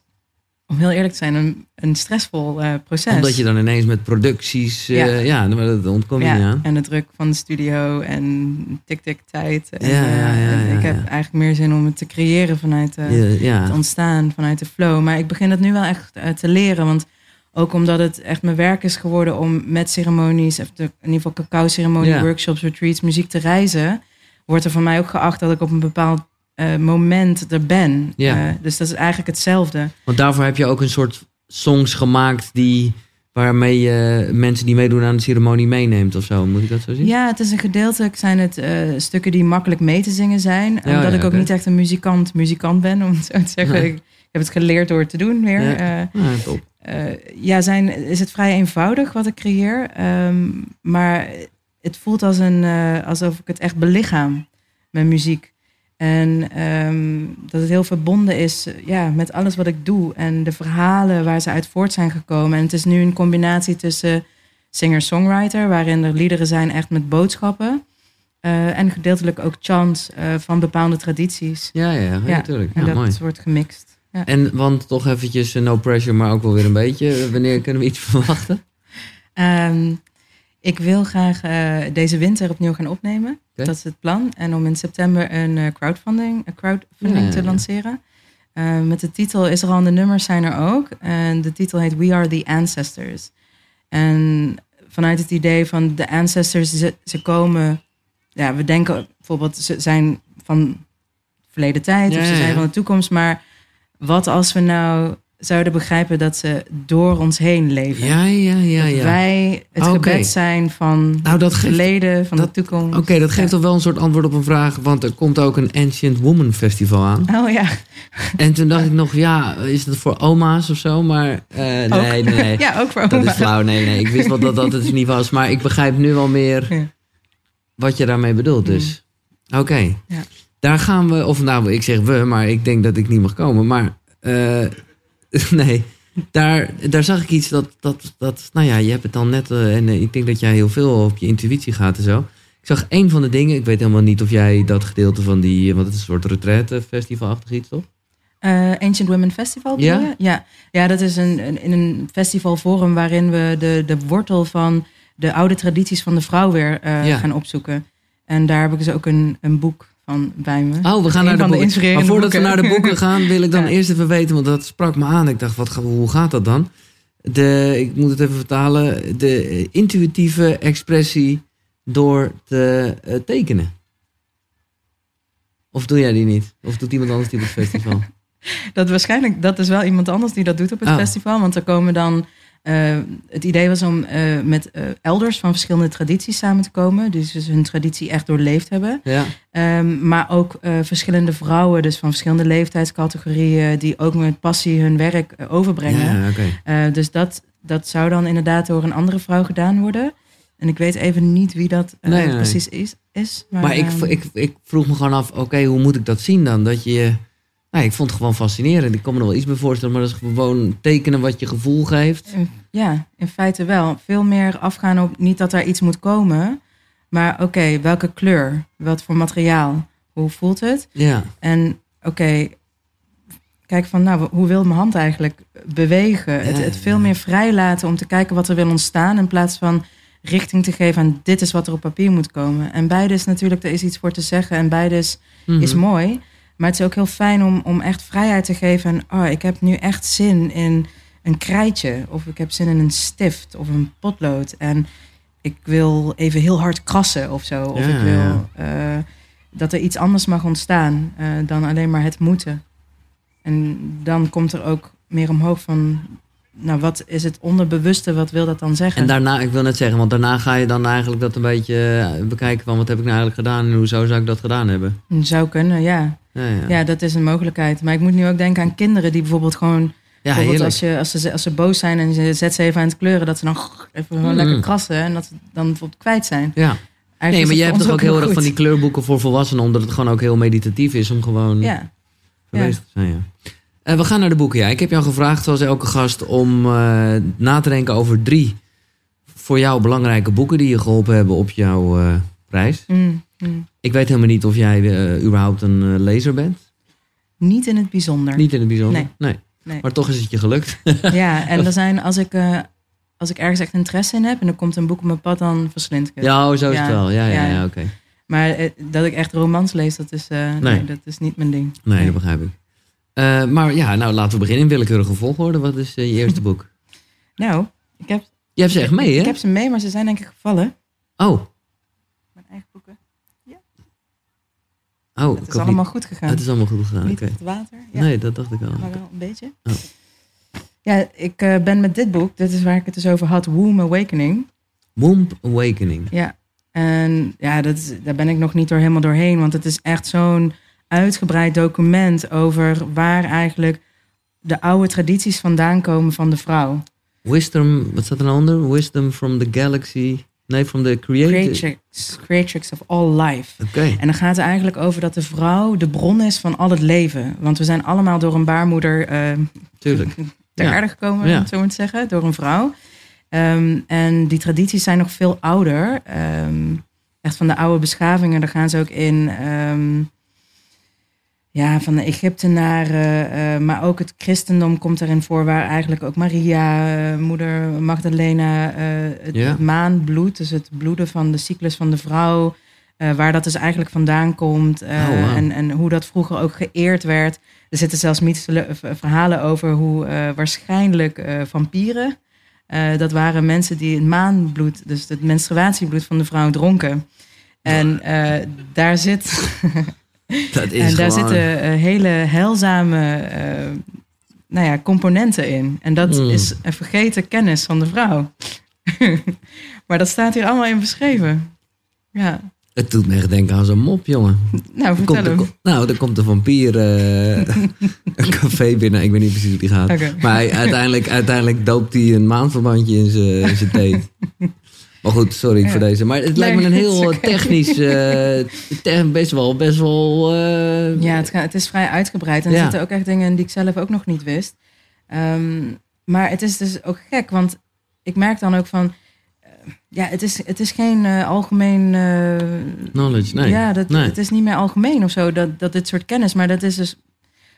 om heel eerlijk te zijn, een, een stressvol eh, proces. Omdat je dan ineens met producties, Ja. ja, dat ontkom je ja, en de druk van de studio en tik-tik tijd. En, Ja, ja, ja, en ja, ik heb eigenlijk meer zin om het te creëren vanuit het ontstaan, vanuit de flow. Maar ik begin het nu wel echt te leren, want ook omdat het echt mijn werk is geworden om met ceremonies, of in ieder geval cacao-ceremonie, Ja. workshops, retreats, muziek te reizen, wordt er van mij ook geacht dat ik op een bepaald eh, moment er ben. Ja. Eh, dus dat is eigenlijk hetzelfde. Want daarvoor heb je ook een soort songs gemaakt die, waarmee je mensen die meedoen aan de ceremonie meeneemt of zo. Moet ik dat zo zien? Ja, het is een gedeeltelijk zijn het eh, stukken die makkelijk mee te zingen zijn. Ja, omdat ja, ik ook niet echt een muzikant muzikant ben, om het zo te zeggen. Nee. Ik, ik heb het geleerd door het te doen weer. Ja. Eh, Ja, top. eh, ja, zijn, is het vrij eenvoudig wat ik creëer. ehm, maar het voelt als een, eh, alsof ik het echt belichaam, mijn muziek. En ehm, dat het heel verbonden is ja, met alles wat ik doe. En de verhalen waar ze uit voort zijn gekomen. En het is nu een combinatie tussen singer-songwriter... waarin er liederen zijn echt met boodschappen... en gedeeltelijk ook chants van bepaalde tradities. Ja, ja, ja, Ja, natuurlijk. En Ja, dat mooi. wordt gemixt. Ja. En want toch eventjes eh, no pressure, maar ook wel weer een beetje. Wanneer kunnen we iets verwachten? Ehm, ik wil graag eh, deze winter opnieuw gaan opnemen. Dat is het plan. En om in september een eh, crowdfunding, een crowdfunding Ja, te lanceren. Eh, met de titel is er al, de nummers zijn er ook. En de titel heet We Are the Ancestors. En vanuit het idee van de ancestors, ze, ze komen... Ja, we denken bijvoorbeeld, ze zijn van verleden tijd Ja, of ze ja, zijn ja. van de toekomst. Maar wat als we nou zouden begrijpen dat ze door ons heen leven? Ja, ja, ja, Dat ja. wij het Oké. gebed zijn van Nou, dat het verleden, van dat- de toekomst. Oké, dat geeft Ja. toch wel een soort antwoord op een vraag. Want er komt ook een Ancient Woman Festival aan. Oh ja. En toen dacht ik nog, ja, is dat voor oma's of zo? Maar eh, nee, nee, ja, ook voor Dat is flauw. Nee, nee. Ik wist wel dat dat het niet was. Maar ik begrijp nu wel meer Ja. wat je daarmee bedoelt. Dus, oké. Ja. Daar gaan we, of nou, ik zeg we, maar ik denk dat ik niet mag komen. Maar, eh, nee. Daar, daar zag ik iets dat, dat, dat, nou ja, je hebt het dan net, eh, en eh, ik denk dat jij heel veel op je intuïtie gaat en zo. Ik zag een van de dingen, ik weet helemaal niet of jij dat gedeelte van die, want het is een soort retraite festivalachtig iets, toch? Ancient Women Festival Ja? je? Ja. ja, dat is een, een, in een festivalforum waarin we de, de wortel van de oude tradities van de vrouw weer Ja. gaan opzoeken. En daar heb ik dus ook een, een boek van bij me. Oh, we gaan naar de boeken. maar voordat we naar de boeken gaan, wil ik dan Ja. eerst even weten, want dat sprak me aan. Ik dacht, wat, hoe gaat dat dan? De, ik moet het even vertalen. De intuïtieve expressie door te eh, tekenen. Of doe jij die niet? Of doet iemand anders die op het festival? Dat waarschijnlijk, dat is wel iemand anders die dat doet op het Oh. festival. Want er komen dan. Eh, het idee was om eh, met eh, elders van verschillende tradities samen te komen. Dus, dus hun traditie echt doorleefd hebben. Ja, Ehm, maar ook verschillende vrouwen, dus van verschillende leeftijdscategorieën, die ook met passie hun werk overbrengen. ja dus dat, dat zou dan inderdaad door een andere vrouw gedaan worden. En ik weet even niet wie dat Nee, nee, nee. precies is. is maar Maar ik, ehm, ik, ik vroeg me gewoon af, oké, hoe moet ik dat zien dan? Dat je, Nou, ik vond het gewoon fascinerend. Ik kan me er wel iets bij voorstellen, maar dat is gewoon tekenen wat je gevoel geeft. Ja, in feite wel. Veel meer afgaan op niet dat er iets moet komen, maar oké, welke kleur, wat voor materiaal, hoe voelt het? Ja, En oké, kijk van nou, hoe wil mijn hand eigenlijk bewegen? Het, het veel meer vrijlaten om te kijken wat er wil ontstaan in plaats van richting te geven aan dit is wat er op papier moet komen. En beide is natuurlijk, er is iets voor te zeggen en beide is, Mhm. is mooi. Maar het is ook heel fijn om, om echt vrijheid te geven. En, oh, ik heb nu echt zin in een krijtje. Of ik heb zin in een stift of een potlood. En ik wil even heel hard krassen of zo. Of Ja, ik wil ja. eh, dat er iets anders mag ontstaan eh, dan alleen maar het moeten. En dan komt er ook meer omhoog van... Nou, wat is het onderbewuste? Wat wil dat dan zeggen? En daarna, ik wil net zeggen, want daarna ga je dan eigenlijk dat een beetje eh, bekijken van wat heb ik nou eigenlijk gedaan en hoezo zou ik dat gedaan hebben. Zou kunnen, ja. Ja, ja. Ja, dat is een mogelijkheid. Maar ik moet nu ook denken aan kinderen die bijvoorbeeld gewoon... ja bijvoorbeeld heerlijk. als, je, als, ze, als ze boos zijn en je zet ze even aan het kleuren... dat ze dan even gewoon Mm. lekker krassen en dat ze dan bijvoorbeeld kwijt zijn. Ja. Eigenlijk Nee, maar jij hebt toch ook heel erg van die kleurboeken voor volwassenen, omdat het gewoon ook heel meditatief is om gewoon Ja, geweest te zijn. Ja. Eh, we gaan naar de boeken. Ja. Ik heb jou gevraagd, zoals elke gast, om eh, na te denken over drie voor jou belangrijke boeken die je geholpen hebben op jouw eh, reis. Mm, mm. Ik weet helemaal niet of jij eh, überhaupt een eh, lezer bent. niet in het bijzonder. Niet in het bijzonder. Nee. Nee. Maar toch is het je gelukt. Ja, en er zijn, als ik, eh, als ik ergens echt interesse in heb... en er komt een boek op mijn pad, dan verslind ik het. ja, oh, zo is Ja. het wel. Ja, ja, Ja, oké. Maar dat ik echt romans lees, dat is, nee. Nee. dat is niet mijn ding. Nee, dat begrijp ik. Maar ja, nou laten we beginnen in willekeurige volgorde. Wat is je eerste boek? Nou, ik heb, Je hebt ze echt mee, ik hè? heb ze mee, maar ze zijn denk ik gevallen. Oh, Mijn eigen boeken. Oh. Het is allemaal niet- goed gegaan. Het is allemaal goed gegaan. Niet het water. Ja. Nee, dat dacht ik al. Maar wel een beetje. Oh. Ja, ik eh, ben met dit boek, dit is waar ik het dus over had, Womb Awakening. Womb Awakening. Ja, en ja, dat is, daar ben ik nog niet door helemaal doorheen, want het is echt zo'n uitgebreid document over waar eigenlijk de oude tradities vandaan komen van de vrouw. Wisdom, wat staat er nou onder? Wisdom from the galaxy. Nee, from the creator. Creatrix, creatrix of all life. Oké. En dan gaat het eigenlijk over dat de vrouw de bron is van al het leven. Want we zijn allemaal door een baarmoeder eh, Tuurlijk. ter Ja. aarde gekomen, Ja. om het zo maar te zeggen, door een vrouw. Ehm, en die tradities zijn nog veel ouder. Ehm, echt van de oude beschavingen, daar gaan ze ook in. ehm, ja, van de Egyptenaren, eh, maar ook het christendom komt erin voor, waar eigenlijk ook Maria, eh, moeder Magdalena, eh, het, maanbloed, dus het bloeden van de cyclus van de vrouw, eh, waar dat dus eigenlijk vandaan komt eh, Oh, en, en hoe dat vroeger ook geëerd werd. Er zitten zelfs mythische verhalen over hoe eh, waarschijnlijk eh, vampieren, eh, dat waren mensen die het maanbloed, dus het menstruatiebloed van de vrouw dronken. En eh, daar zit Dat is en daar gewoon... zitten eh, hele heilzame eh, nou ja, componenten in. En dat Mm. is een vergeten kennis van de vrouw. maar dat staat hier allemaal in beschreven. Ja, Het doet me echt denken aan zo'n mop, jongen. nou Er vertel komt, hem. nou, er komt een vampier eh, een café binnen. Ik weet niet precies hoe die gaat. Maar hij, uiteindelijk, uiteindelijk doopt hij een maanverbandje in zijn in zijn thee. Maar goed, sorry Ja. voor deze. Maar het lijkt me een heel oké. technisch... eh, te- best wel, best wel... eh, Ja, het, het is vrij uitgebreid. En Ja. er zitten ook echt dingen in die ik zelf ook nog niet wist. Ehm, maar het is dus ook gek, want ik merk dan ook van... eh, ja, het is, het is geen eh, algemeen... eh, Knowledge, nee. Ja, dat, nee. het is niet meer algemeen of zo, dat, dat dit soort kennis. Maar dat is dus,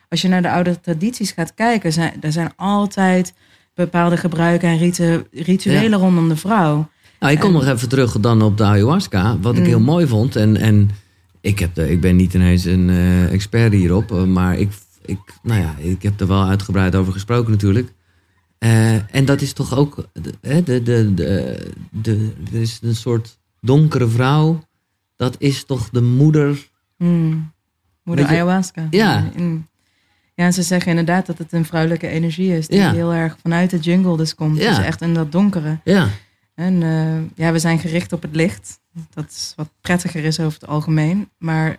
als je naar de oude tradities gaat kijken, zijn, er zijn altijd bepaalde gebruiken en rituelen rondom de vrouw. Nou, ik kom En- nog even terug dan op de ayahuasca. Wat ik Mm. heel mooi vond. En, en ik, heb de, ik ben niet ineens een eh, expert hierop. eh, Maar ik, ik, nou ja, ik heb er wel uitgebreid over gesproken natuurlijk. Eh, en dat is toch ook... De, de, de, de, de, er is een soort donkere vrouw. Dat is toch de moeder... Hmm. Moeder je- ayahuasca. Ja. Mm. Ja, en ze zeggen inderdaad dat het een vrouwelijke energie is. Die Ja. heel erg vanuit de jungle dus komt. Ja. Dus echt in dat donkere. Ja, En eh, ja, we zijn gericht op het licht. Dat is wat prettiger is over het algemeen. Maar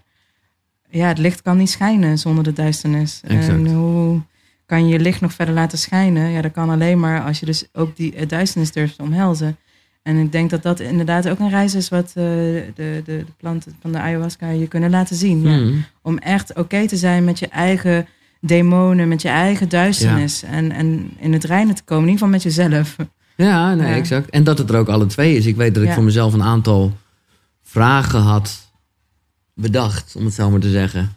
ja, het licht kan niet schijnen zonder de duisternis. Exact. En hoe kan je je licht nog verder laten schijnen? Ja, dat kan alleen maar als je dus ook die eh, duisternis durft te omhelzen. En ik denk dat dat inderdaad ook een reis is wat eh, de, de, de planten van de ayahuasca je kunnen laten zien. Ja. Mm. Om echt oké te zijn met je eigen demonen, met je eigen duisternis. En, en in het reinen te komen, in ieder geval met jezelf. Ja, nee, Ja. exact. En dat het er ook alle twee is. Ik weet dat ik Ja. voor mezelf een aantal vragen had bedacht, om het zo maar te zeggen.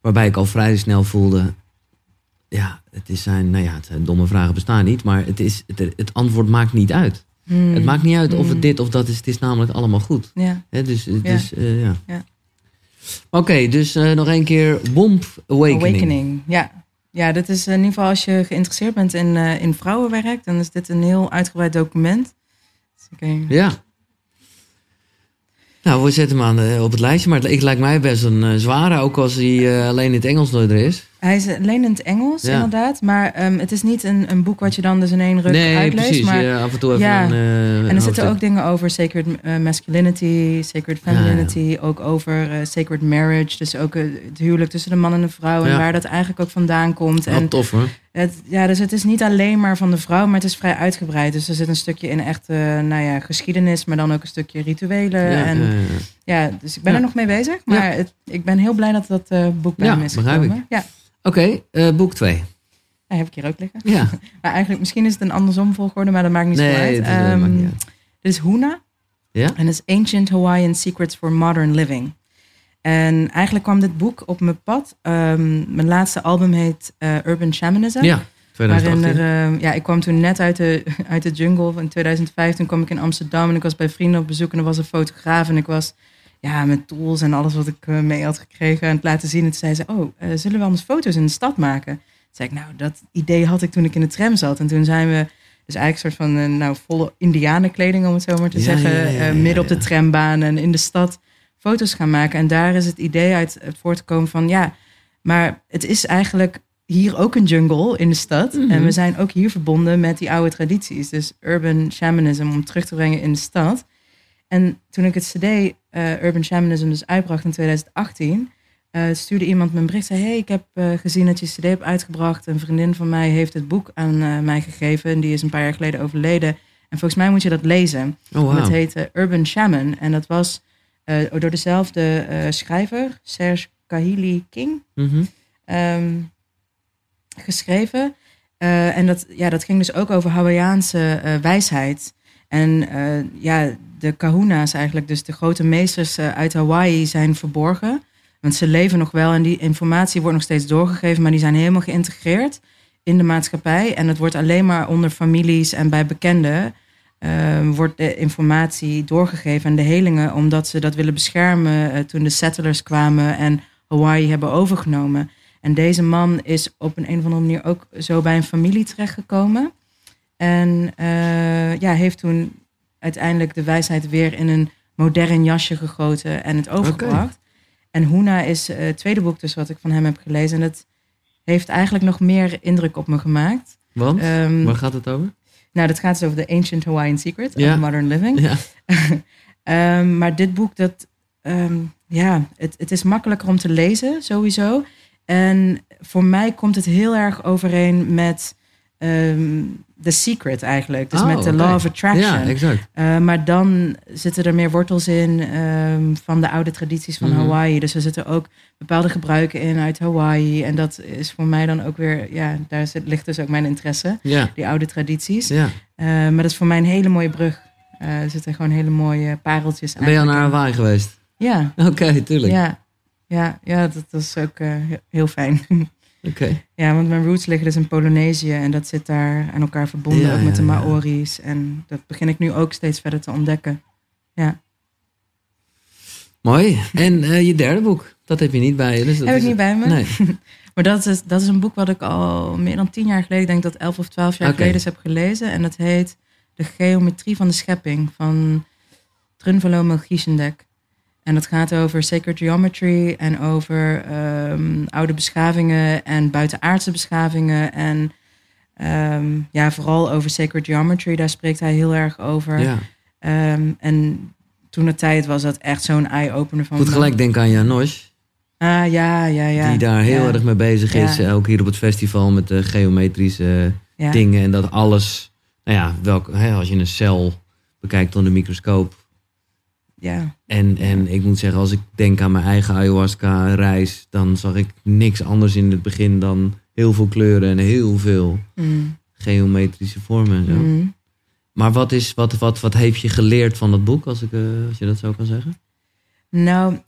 Waarbij ik al vrij snel voelde. Ja, het is zijn, nou ja, het zijn domme vragen bestaan niet, maar het, is, het, het antwoord maakt niet uit. Hmm. Het maakt niet uit of het Hmm. dit of dat is. Het is namelijk allemaal goed. Ja. Dus, dus ja. Ja. Oké, dus eh, nog één keer Womb Awakening. Awakening. Ja. Ja, dit is in ieder geval als je geïnteresseerd bent in, eh, in vrouwenwerk, dan is dit een heel uitgebreid document. Dus eh, Ja. Nou, we zetten hem aan, eh, op het lijstje. Maar het, lijkt mij best een zware, ook als hij alleen in het Engels er is. Hij is alleen in het Engels, Ja. inderdaad. Maar ehm, het is niet een, een boek wat je dan dus in één ruk nee, uitleest. precies. Maar, Ja, af en toe even Ja. een, eh, en er een zitten ook dingen over sacred eh, masculinity, sacred ja. femininity. Ook over eh, sacred marriage. Dus ook het huwelijk tussen de man en de vrouw. En waar dat eigenlijk ook vandaan komt. Wel En tof hoor. Het, ja, dus het is niet alleen maar van de vrouw, maar het is vrij uitgebreid. Dus er zit een stukje in echt, eh, nou ja, geschiedenis, maar dan ook een stukje rituelen. Ja, en, ja, dus ik ben er nog mee bezig, maar het, ik ben heel blij dat dat boek bij me is begrijp gekomen. Ja, Oké, eh, boek 2. dat heb ik hier ook liggen. Ja. Maar eigenlijk, misschien is het een andersom volgorde, maar dat maakt niet zo uit. het is, eh, Ehm, maakt niet uit. dit is Huna. Ja? En het is Ancient Hawaiian Secrets for Modern Living. En eigenlijk kwam dit boek op mijn pad. Ehm, mijn laatste album heet eh, Urban Shamanism. Ja, Waarin 2018. er, eh, ja, ik kwam toen net uit de, uit de jungle. In 2005 toen kwam ik in Amsterdam en ik was bij vrienden op bezoek en er was een fotograaf en ik was ja, met tools en alles wat ik eh, mee had gekregen aan het laten zien. En toen zei ze, oh, eh, zullen we anders foto's in de stad maken? Toen zei ik, nou, dat idee had ik toen ik in de tram zat. En toen zijn we dus eigenlijk een soort van eh, nou, volle indianenkleding, om het zo maar te Ja, zeggen, ja, ja, ja, midden op de trambaan en in de stad foto's gaan maken. En daar is het idee uit voortgekomen van, ja, maar het is eigenlijk hier ook een jungle in de stad. Mhm. En we zijn ook hier verbonden met die oude tradities. Dus urban shamanism om terug te brengen in de stad. En toen ik het cd eh, Urban Shamanism dus uitbracht in 2018... eh, stuurde iemand me een bericht. Zei, hey, ik heb eh, gezien dat je cd hebt uitgebracht. Een vriendin van mij heeft het boek aan mij gegeven. En die is een paar jaar geleden overleden. En volgens mij moet je dat lezen. oh, wow. Dat heette Urban Shaman. En dat was door dezelfde schrijver, Serge Kahili King Mhm. ehm, geschreven. En dat, ja, dat ging dus ook over Hawaïaanse wijsheid. En ja, de kahuna's eigenlijk, dus de grote meesters eh, uit Hawaii, zijn verborgen. Want ze leven nog wel en die informatie wordt nog steeds doorgegeven, maar die zijn helemaal geïntegreerd in de maatschappij. En het wordt alleen maar onder families en bij bekenden eh, wordt de informatie doorgegeven en de helingen, omdat ze dat willen beschermen eh, toen de settlers kwamen en Hawaii hebben overgenomen. En deze man is op een, een of andere manier ook zo bij een familie terechtgekomen. En ja, heeft toen uiteindelijk de wijsheid weer in een modern jasje gegoten en het overgebracht. En Huna is eh, het tweede boek dus wat ik van hem heb gelezen. En dat heeft eigenlijk nog meer indruk op me gemaakt. Want? Ehm, Waar gaat het over? nou, dat gaat dus over de Ancient Hawaiian Secret Ja. of Modern Living. Ja. Ehm, maar dit boek, dat, ehm, ja, het, het is makkelijker om te lezen, sowieso. En voor mij komt het heel erg overeen met ehm The Secret eigenlijk. Dus Oh, met de oké. Law of Attraction. Ja, exact. Eh, maar dan zitten er meer wortels in ehm, van de oude tradities van Mhm. Hawaii. Dus er zitten ook bepaalde gebruiken in uit Hawaii. En dat is voor mij dan ook weer, ja, daar zit, ligt dus ook mijn interesse. Ja. Die oude tradities. ja. Eh, maar dat is voor mij een hele mooie brug. Eh, er zitten gewoon hele mooie pareltjes Ben je al naar. Hawaii geweest? Ja, Oké, tuurlijk. ja, ja, ja, dat, is ook he- heel fijn. Oké. ja, want mijn roots liggen dus in Polynesië en dat zit daar aan elkaar verbonden, Ja, ook met ja, de ja. Maori's. En dat begin ik nu ook steeds verder te ontdekken. Mooi. En eh, je derde boek, dat heb je niet bij je. Dus dat Heb ik niet bij me. Nee. Maar dat is, dat is een boek wat ik al meer dan tien jaar geleden, ik denk dat elf of twaalf jaar geleden, eens heb gelezen. En dat heet De Geometrie van de Schepping van Trunvalo Melchizedek. En dat gaat over sacred geometry en over ehm, oude beschavingen en buitenaardse beschavingen. En ehm, ja, vooral over sacred geometry, daar spreekt hij heel erg over. Ja. Ehm, en toen de tijd was dat echt zo'n eye-opener van... Moet gelijk denken aan Janosch, Ah, ja, ja, ja. die daar heel ja, erg mee bezig is. Ja. eh, Ook hier op het festival met de geometrische ja. dingen. En dat alles, nou ja, welk, hè, als je een cel bekijkt onder de microscoop, ja. En, en ik moet zeggen, als ik denk aan mijn eigen ayahuasca-reis, dan zag ik niks anders in het begin dan heel veel kleuren en heel veel Mm. geometrische vormen. En zo. Mm. Maar wat, is, wat, wat, wat heeft je geleerd van dat boek, als, ik, eh, als je dat zo kan zeggen? Nou,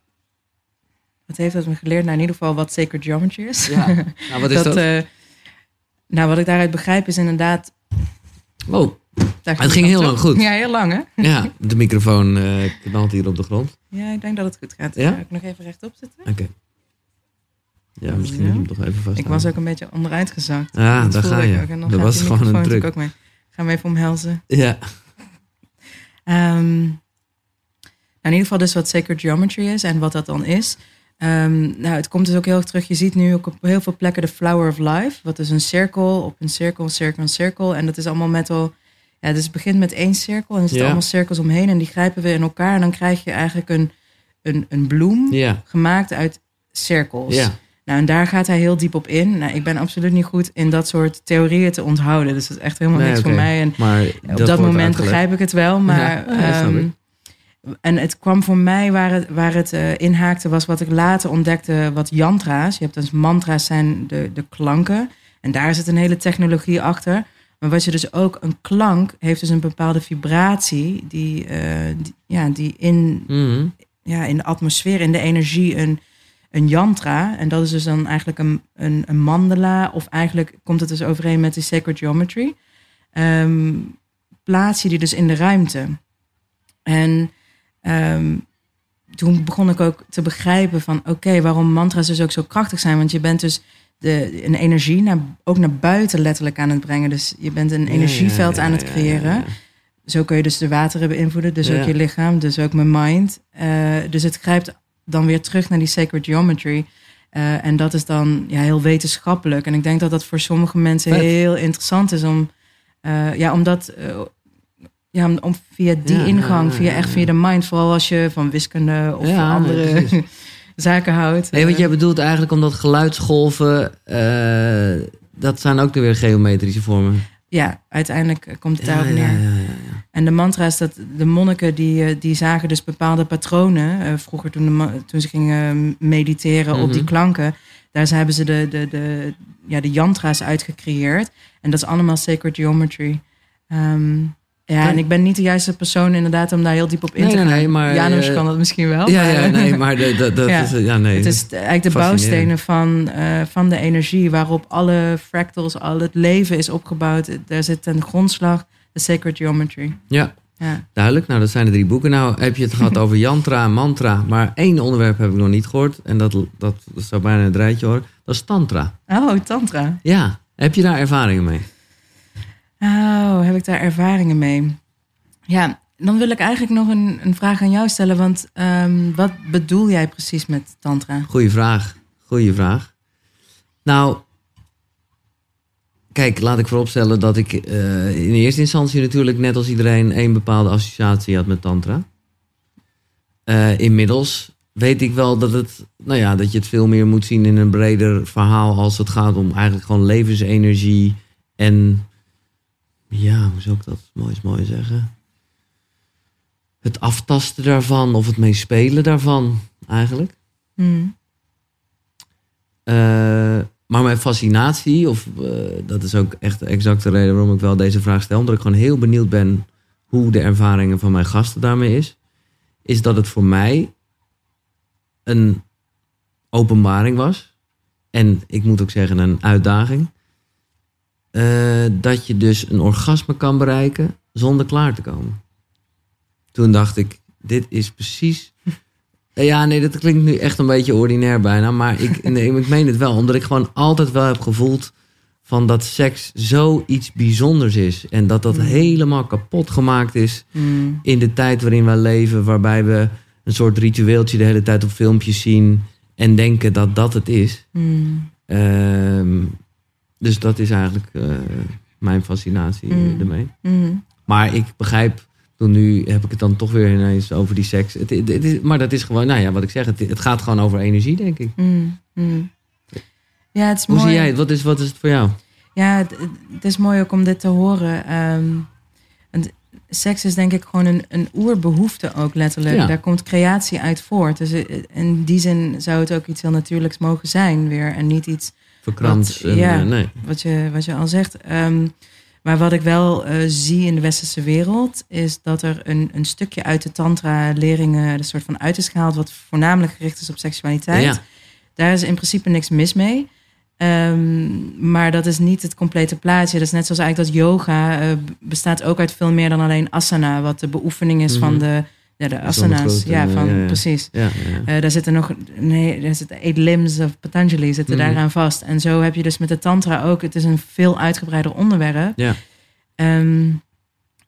wat heeft dat me geleerd? Nou, in ieder geval wat sacred geometry is. Nou, wat is dat? eh, nou, wat ik daaruit begrijp is inderdaad... oh, daar het ging heel lang goed. Ja, heel lang hè? ja, de microfoon eh, knalt hier op de grond. Ja, ik denk dat het goed gaat. Ja? Ga ik nog even rechtop zitten? Oké. Ja, misschien Ja. moet je hem toch even vast. Ik was ook een beetje onderuit gezakt. Ja, Dat daar ga ik je. ook. En dan Dat was gewoon een druk. ook mee. Ik ga hem even omhelzen. Ja. Ehm, nou, in ieder geval dus wat sacred geometry is en wat dat dan is. Ehm, nou, het komt dus ook heel erg terug. Je ziet nu ook op heel veel plekken de flower of life. Wat is een cirkel op een cirkel, een cirkel, een cirkel. En dat is allemaal met al... Ja, dus het begint met één cirkel en er zitten Ja. allemaal cirkels omheen. En die grijpen we in elkaar. En dan krijg je eigenlijk een, een, een bloem Ja. gemaakt uit cirkels. Ja. Nou, en daar gaat hij heel diep op in. Nou, ik ben absoluut niet goed in dat soort theorieën te onthouden. Dus dat is echt helemaal Nee, niks voor mij. En Maar op dat, moment uitgelegd. begrijp ik het wel, maar. Ja, ehm, en het kwam voor mij waar het, waar het eh, inhaakte, was wat ik later ontdekte, wat yantra's. Je hebt dus mantra's zijn de, de klanken. En daar zit een hele technologie achter. Maar wat je dus ook, een klank heeft dus een bepaalde vibratie die, eh, die- ja, die in, Mhm. ja, in de atmosfeer, in de energie, een, een yantra. En dat is dus dan eigenlijk een, een, een mandala, of eigenlijk komt het dus overeen met die sacred geometry. Ehm, plaats je die dus in de ruimte. En ehm, toen begon ik ook te begrijpen van, oké, waarom mantra's dus ook zo krachtig zijn. Want je bent dus de, een energie naar, ook naar buiten letterlijk aan het brengen. Dus je bent een energieveld ja, ja, aan het creëren. Zo kun je dus de wateren beïnvloeden, dus ook je lichaam, dus ook mijn mind. Eh, dus het grijpt dan weer terug naar die sacred geometry. Eh, en dat is dan ja, heel wetenschappelijk. En ik denk dat dat voor sommige mensen Vet. heel interessant is om, eh, ja, omdat, ja, om, om via die ingang, via echt via de mind, vooral als je van wiskunde of Ja, andere. zaken houdt. Nee, wat Eh, jij bedoelt eigenlijk omdat geluidsgolven, eh, dat zijn ook weer geometrische vormen. ja, uiteindelijk komt het daarop ja, neer. ja, ja, ja. En de mantra's, dat, de monniken die, eh, die zagen dus bepaalde patronen. vroeger toen, de, toen ze gingen mediteren op die Mhm. klanken. Daar hebben ze de, de, de, ja, de yantra's uitgecreëerd. En dat is allemaal sacred geometry. Ehm, ja, en ik ben niet de juiste persoon inderdaad om daar heel diep op in Nee, te gaan. nee, maar, Janus eh, kan dat misschien wel. Ja, maar- ja, nee, maar dat Ja. is, ja, nee. Het is eigenlijk de bouwstenen van, eh, van de energie waarop alle fractals, al het leven is opgebouwd. Daar zit ten grondslag de sacred geometry. Ja, Ja. duidelijk. Nou, dat zijn de drie boeken. Nou, heb je het gehad over yantra en mantra. Maar één onderwerp heb ik nog niet gehoord. En dat, dat, dat zou bijna het rijtje horen. Dat is tantra. Oh, tantra. Ja, heb je daar ervaringen mee? Oh, heb ik daar ervaringen mee? Ja, dan wil ik eigenlijk nog een, een vraag aan jou stellen. Want ehm, wat bedoel jij precies met tantra? Goeie vraag. Goeie vraag. Nou, kijk, laat ik vooropstellen dat ik eh, in eerste instantie natuurlijk net als iedereen één bepaalde associatie had met tantra. Eh, inmiddels weet ik wel dat, het, nou ja, dat je het veel meer moet zien in een breder verhaal als het gaat om eigenlijk gewoon levensenergie en ja, hoe zou ik dat mooi, mooi zeggen? Het aftasten daarvan of het meespelen daarvan eigenlijk. Hmm. Eh, maar mijn fascinatie, of eh, dat is ook echt de exacte reden waarom ik wel deze vraag stel, omdat ik gewoon heel benieuwd ben hoe de ervaringen van mijn gasten daarmee is, is dat het voor mij een openbaring was. En ik moet ook zeggen, een uitdaging. Eh, dat je dus een orgasme kan bereiken zonder klaar te komen. Toen dacht ik, dit is precies ja, nee, dat klinkt nu echt een beetje ordinair bijna. Maar ik, nee, ik meen het wel. Omdat ik gewoon altijd wel heb gevoeld van dat seks zoiets bijzonders is. En dat dat Mm. helemaal kapot gemaakt is Hmm. in de tijd waarin wij leven. Waarbij we een soort ritueeltje de hele tijd op filmpjes zien. En denken dat dat het is. Hmm. Ehm, dus dat is eigenlijk eh, mijn fascinatie Mm. ermee. Hmm. Maar ik begrijp, toen nu heb ik het dan toch weer ineens over die seks. Het, het- het is, maar dat is gewoon, nou ja, wat ik zeg, het, het gaat gewoon over energie, denk ik. Hmm. Hmm. Ja, het is Hoe mooi. zie jij het? Wat is, wat is het voor jou? Ja, het, het is mooi ook om dit te horen. Ehm, en seks is denk ik gewoon een, een oerbehoefte ook letterlijk. Ja. Daar komt creatie uit voort. Dus eh, in die zin zou het ook iets heel natuurlijks mogen zijn weer. En niet iets Wat- en, ja. eh, nee. wat je, wat je al zegt. Ehm, maar wat ik wel eh, zie in de westerse wereld... is dat er een, een stukje uit de tantra-leringen... een soort van uit is gehaald... wat voornamelijk gericht is op seksualiteit. Ja. Daar is in principe niks mis mee. Ehm, maar dat is niet het complete plaatje. Dat is net zoals eigenlijk dat yoga eh, bestaat ook uit veel meer dan alleen asana, wat de beoefening is van Mhm. de, ja, de asana's. Ja, van, ja, ja. precies. Ja. Eh, daar zitten nog, nee, daar zitten eight limbs of Patanjali zitten Mhm. daaraan vast. En zo heb je dus met de tantra ook. Het is een veel uitgebreider onderwerp. Ja. Ehm,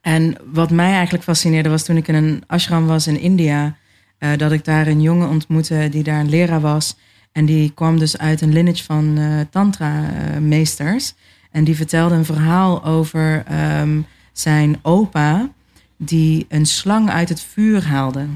en wat mij eigenlijk fascineerde was toen ik in een ashram was in India, eh, dat ik daar een jongen ontmoette die daar een leraar was. En die kwam dus uit een lineage van eh, tantra-meesters. en die vertelde een verhaal over ehm, zijn opa, die een slang uit het vuur haalde.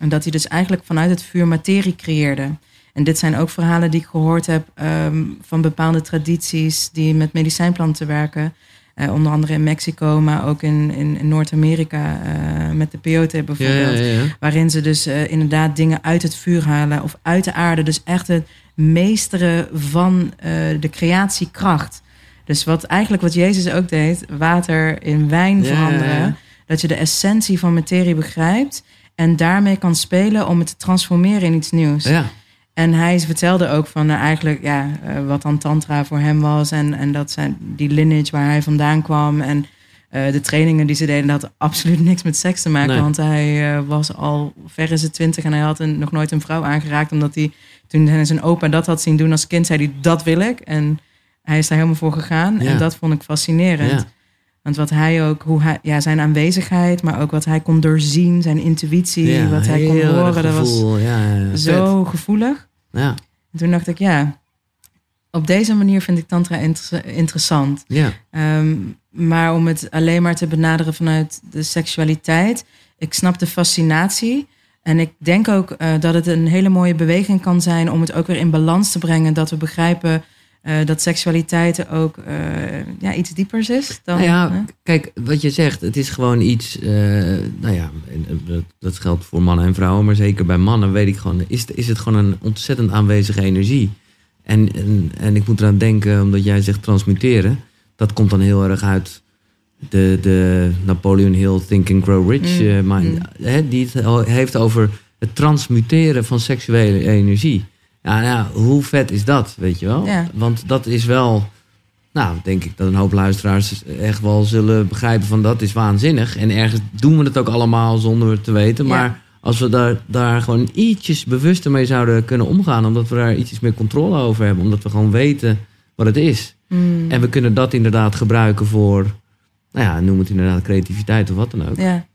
En dat hij dus eigenlijk vanuit het vuur materie creëerde. En dit zijn ook verhalen die ik gehoord heb ehm, van bepaalde tradities die met medicijnplanten werken. Eh, onder andere in Mexico, maar ook in, in, in Noord-Amerika eh, met de peyote bijvoorbeeld. ja, ja. Waarin ze dus eh, inderdaad dingen uit het vuur halen of uit de aarde. Dus echt het meesteren van de creatiekracht. Dus wat eigenlijk wat Jezus ook deed, water in wijn veranderen. Dat je de essentie van materie begrijpt en daarmee kan spelen om het te transformeren in iets nieuws. Ja. En hij vertelde ook van eh, eigenlijk ja, eh, wat dan tantra voor hem was. En, en dat zijn die lineage waar hij vandaan kwam. En eh, de trainingen die ze deden, dat had absoluut niks met seks te maken. Nee. Want hij eh, was al ver in zijn twintig en hij had een, nog nooit een vrouw aangeraakt. Omdat hij toen hij zijn opa dat had zien doen als kind, zei hij dat wil ik. En hij is daar helemaal voor gegaan. Ja. En dat vond ik fascinerend. Ja. Want wat hij ook, hoe hij, ja, zijn aanwezigheid, maar ook wat hij kon doorzien, zijn intuïtie, Ja, wat hij kon horen, dat was. Ja, zo gevoelig. Ja, En toen dacht ik, ja, op deze manier vind ik tantra inter- interessant. ja. Ehm, maar om het alleen maar te benaderen vanuit de seksualiteit, ik snap de fascinatie. En ik denk ook eh, dat het een hele mooie beweging kan zijn om het ook weer in balans te brengen. Dat we begrijpen eh, dat seksualiteit ook eh, ja, iets diepers is. Dan, Nou ja, hè? kijk, wat je zegt, het is gewoon iets. eh, nou ja, dat, geldt voor mannen en vrouwen, maar zeker bij mannen weet ik gewoon. Is, is het gewoon een ontzettend aanwezige energie. En, en, en ik moet eraan denken, omdat jij zegt transmuteren, dat komt dan heel erg uit de, de Napoleon Hill Think and Grow Rich. Mm, maar, mm. die het heeft over het transmuteren van seksuele energie. Ja, nou, hoe vet is dat, weet je wel? Ja. Want dat is wel. Nou, denk ik dat een hoop luisteraars echt wel zullen begrijpen van dat is waanzinnig. En ergens doen we het ook allemaal zonder het te weten. Ja. Maar als we daar, daar gewoon ietsjes bewuster mee zouden kunnen omgaan, omdat we daar ietsjes meer controle over hebben, omdat we gewoon weten wat het is. Mm, En we kunnen dat inderdaad gebruiken voor, nou ja, noem het inderdaad creativiteit of wat dan ook. ja,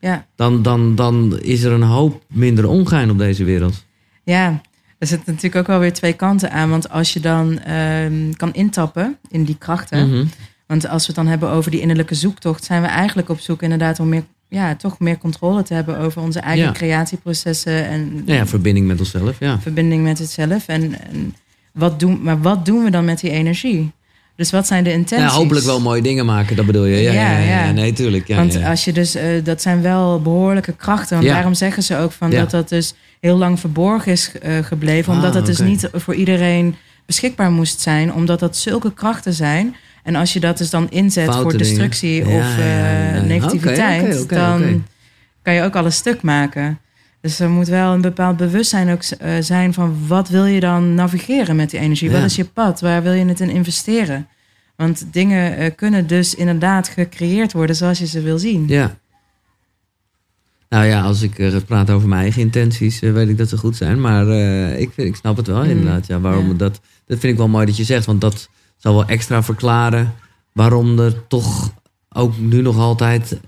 ja, Dan, dan, dan is er een hoop minder ongein op deze wereld. ja. Er zitten natuurlijk ook wel weer twee kanten aan. Want als je dan ehm, kan intappen in die krachten. Mhm. Want als we het dan hebben over die innerlijke zoektocht, zijn we eigenlijk op zoek inderdaad om meer, ja, toch meer controle te hebben over onze eigen Ja. creatieprocessen en ja, verbinding met onszelf, ja. verbinding met het zelf. En, en wat doen, maar wat doen we dan met die energie? Dus wat zijn de intenties? Ja, hopelijk wel mooie dingen maken, dat bedoel je. Ja, ja, Ja, nee, tuurlijk. Ja, Want als je dus, eh, dat zijn wel behoorlijke krachten. Want daarom zeggen ze ook van dat dat dus heel lang verborgen is eh, gebleven. Ah, Omdat het dus niet voor iedereen beschikbaar moest zijn. Omdat dat zulke krachten zijn. En als je dat dus dan inzet Foute voor destructie of eh, ja, ja, ja. negativiteit, dan kan je ook alles stuk maken. Dus er moet wel een bepaald bewustzijn ook eh, zijn van wat wil je dan navigeren met die energie? Ja. Wat is je pad? Waar wil je het in investeren? Want dingen kunnen dus inderdaad gecreëerd worden zoals je ze wil zien. Ja. Nou ja, als ik eh, praat over mijn eigen intenties, eh, weet ik dat ze goed zijn. Maar eh, ik, ik snap het wel Mm. inderdaad. Ja, waarom Ja. Dat, dat vind ik wel mooi dat je zegt. Want dat zal wel extra verklaren waarom er toch ook nu nog altijd...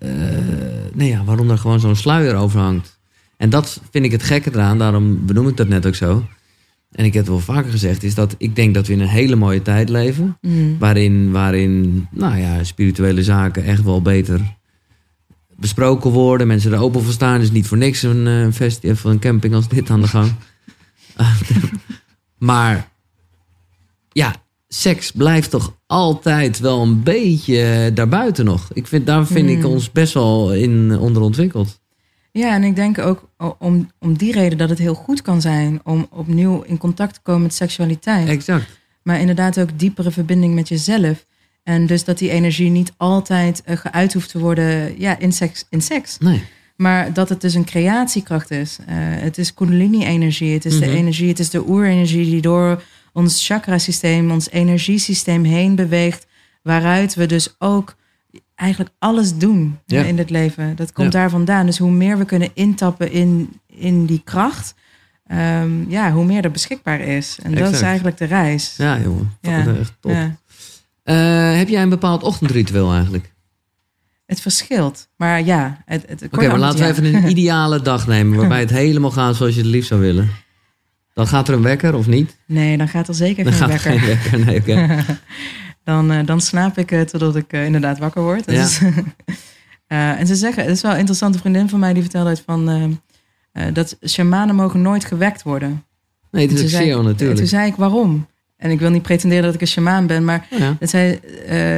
nee ja, waarom er gewoon zo'n sluier over hangt. En dat vind ik het gekke eraan. Daarom benoem ik dat net ook zo. En ik heb het wel vaker gezegd. Is dat ik denk dat we in een hele mooie tijd leven. Mm. Waarin, waarin nou ja, spirituele zaken echt wel beter besproken worden. Mensen er open voor staan. Dus niet voor niks een, eh, een festival of een camping als dit aan de gang. maar ja, seks blijft toch altijd wel een beetje daarbuiten nog. Ik vind, daar vind ik Hmm. ons best wel in onderontwikkeld. Ja, en ik denk ook om, om die reden dat het heel goed kan zijn om opnieuw in contact te komen met seksualiteit. Exact. Maar inderdaad ook diepere verbinding met jezelf. En dus dat die energie niet altijd eh, geuit hoeft te worden ja, in, seks, in seks. Nee. Maar dat het dus een creatiekracht is. Eh, het is kundalini-energie. Het is de Mhm. energie, het is de oerenergie die door ons chakrasysteem, ons energiesysteem heen beweegt. Waaruit we dus ook eigenlijk alles doen Ja. in dit leven. Dat komt Ja. daar vandaan. Dus hoe meer we kunnen intappen in, in die kracht, ehm, ja, hoe meer er beschikbaar is. En dat is eigenlijk de reis. Ja, jongen. Ja. Dat is echt top. Eh, heb jij een bepaald ochtendritueel eigenlijk? Het verschilt. Maar ja, het, het Oké, maar laten we even een ideale dag nemen waarbij het helemaal gaat zoals je het liefst zou willen. Dan gaat er een wekker of niet? Nee, dan gaat er zeker Dan geen gaat er wekker. geen wekker. Nee, dan, eh, dan slaap ik eh, totdat ik inderdaad wakker word. Ja. Dus, en ze zeggen, het is wel een interessante vriendin van mij die vertelde het van dat shamanen mogen nooit gewekt worden. Nee, het is ook zei zeer natuurlijk. Toen zei ik waarom? En ik wil niet pretenderen dat ik een shamaan ben, maar Ja. het zei, eh,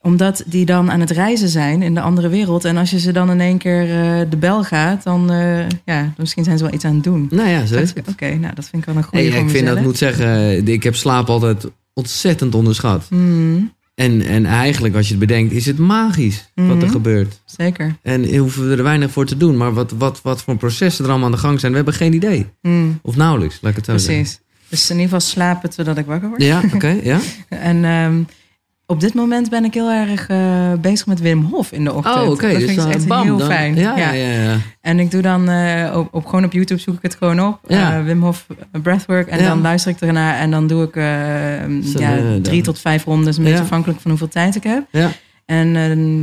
omdat die dan aan het reizen zijn in de andere wereld. En als je ze dan in één keer eh, de bel gaat, dan, eh, ja, misschien zijn ze wel iets aan het doen. Nou ja, zo Oké, nou dat vind ik wel een goede Hey, ik vind dat, moet zeggen, ik heb slaap altijd ontzettend onderschat. Hmm, En, en eigenlijk, als je het bedenkt, is het magisch wat er Mhm. gebeurt. zeker. En hoeven we er weinig voor te doen. Maar wat, wat, wat voor processen er allemaal aan de gang zijn, we hebben geen idee. Hmm, Of nauwelijks, laat ik het zo zeggen. Dus in ieder geval slapen totdat ik wakker word. Ja, oké, ja. En ehm, op dit moment ben ik heel erg eh, bezig met Wim Hof in de ochtend. Oh, oké. Dat dus vind ik echt bam, heel dan- fijn. Ja, ja, ja. ja. En ik doe dan eh, op, op, gewoon op YouTube zoek ik het gewoon op. Ja. Eh, Wim Hof Breathwork. En dan luister ik ernaar. En dan doe ik ja, drie tot vijf rondes. Een beetje afhankelijk van hoeveel tijd ik heb. Ja. En ehm,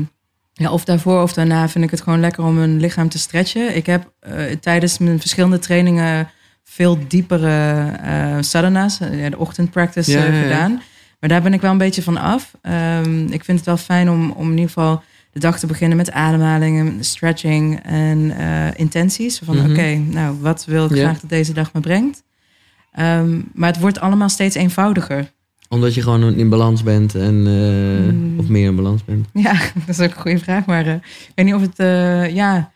ja, of daarvoor of daarna vind ik het gewoon lekker om mijn lichaam te stretchen. Ik heb tijdens mijn verschillende trainingen veel diepere eh sadhana's, eh, de ochtendpractice Ja, eh, ja, ja. gedaan. Maar daar ben ik wel een beetje van af. Ehm, ik vind het wel fijn om, om in ieder geval de dag te beginnen met ademhalingen, stretching en intenties. Van Mhm. oké, nou wat wil ik graag dat deze dag me brengt? Ehm, maar het wordt allemaal steeds eenvoudiger. Omdat je gewoon in balans bent en Mm. of meer in balans bent. Ja, dat is ook een goede vraag. Maar ik weet niet of het, ja.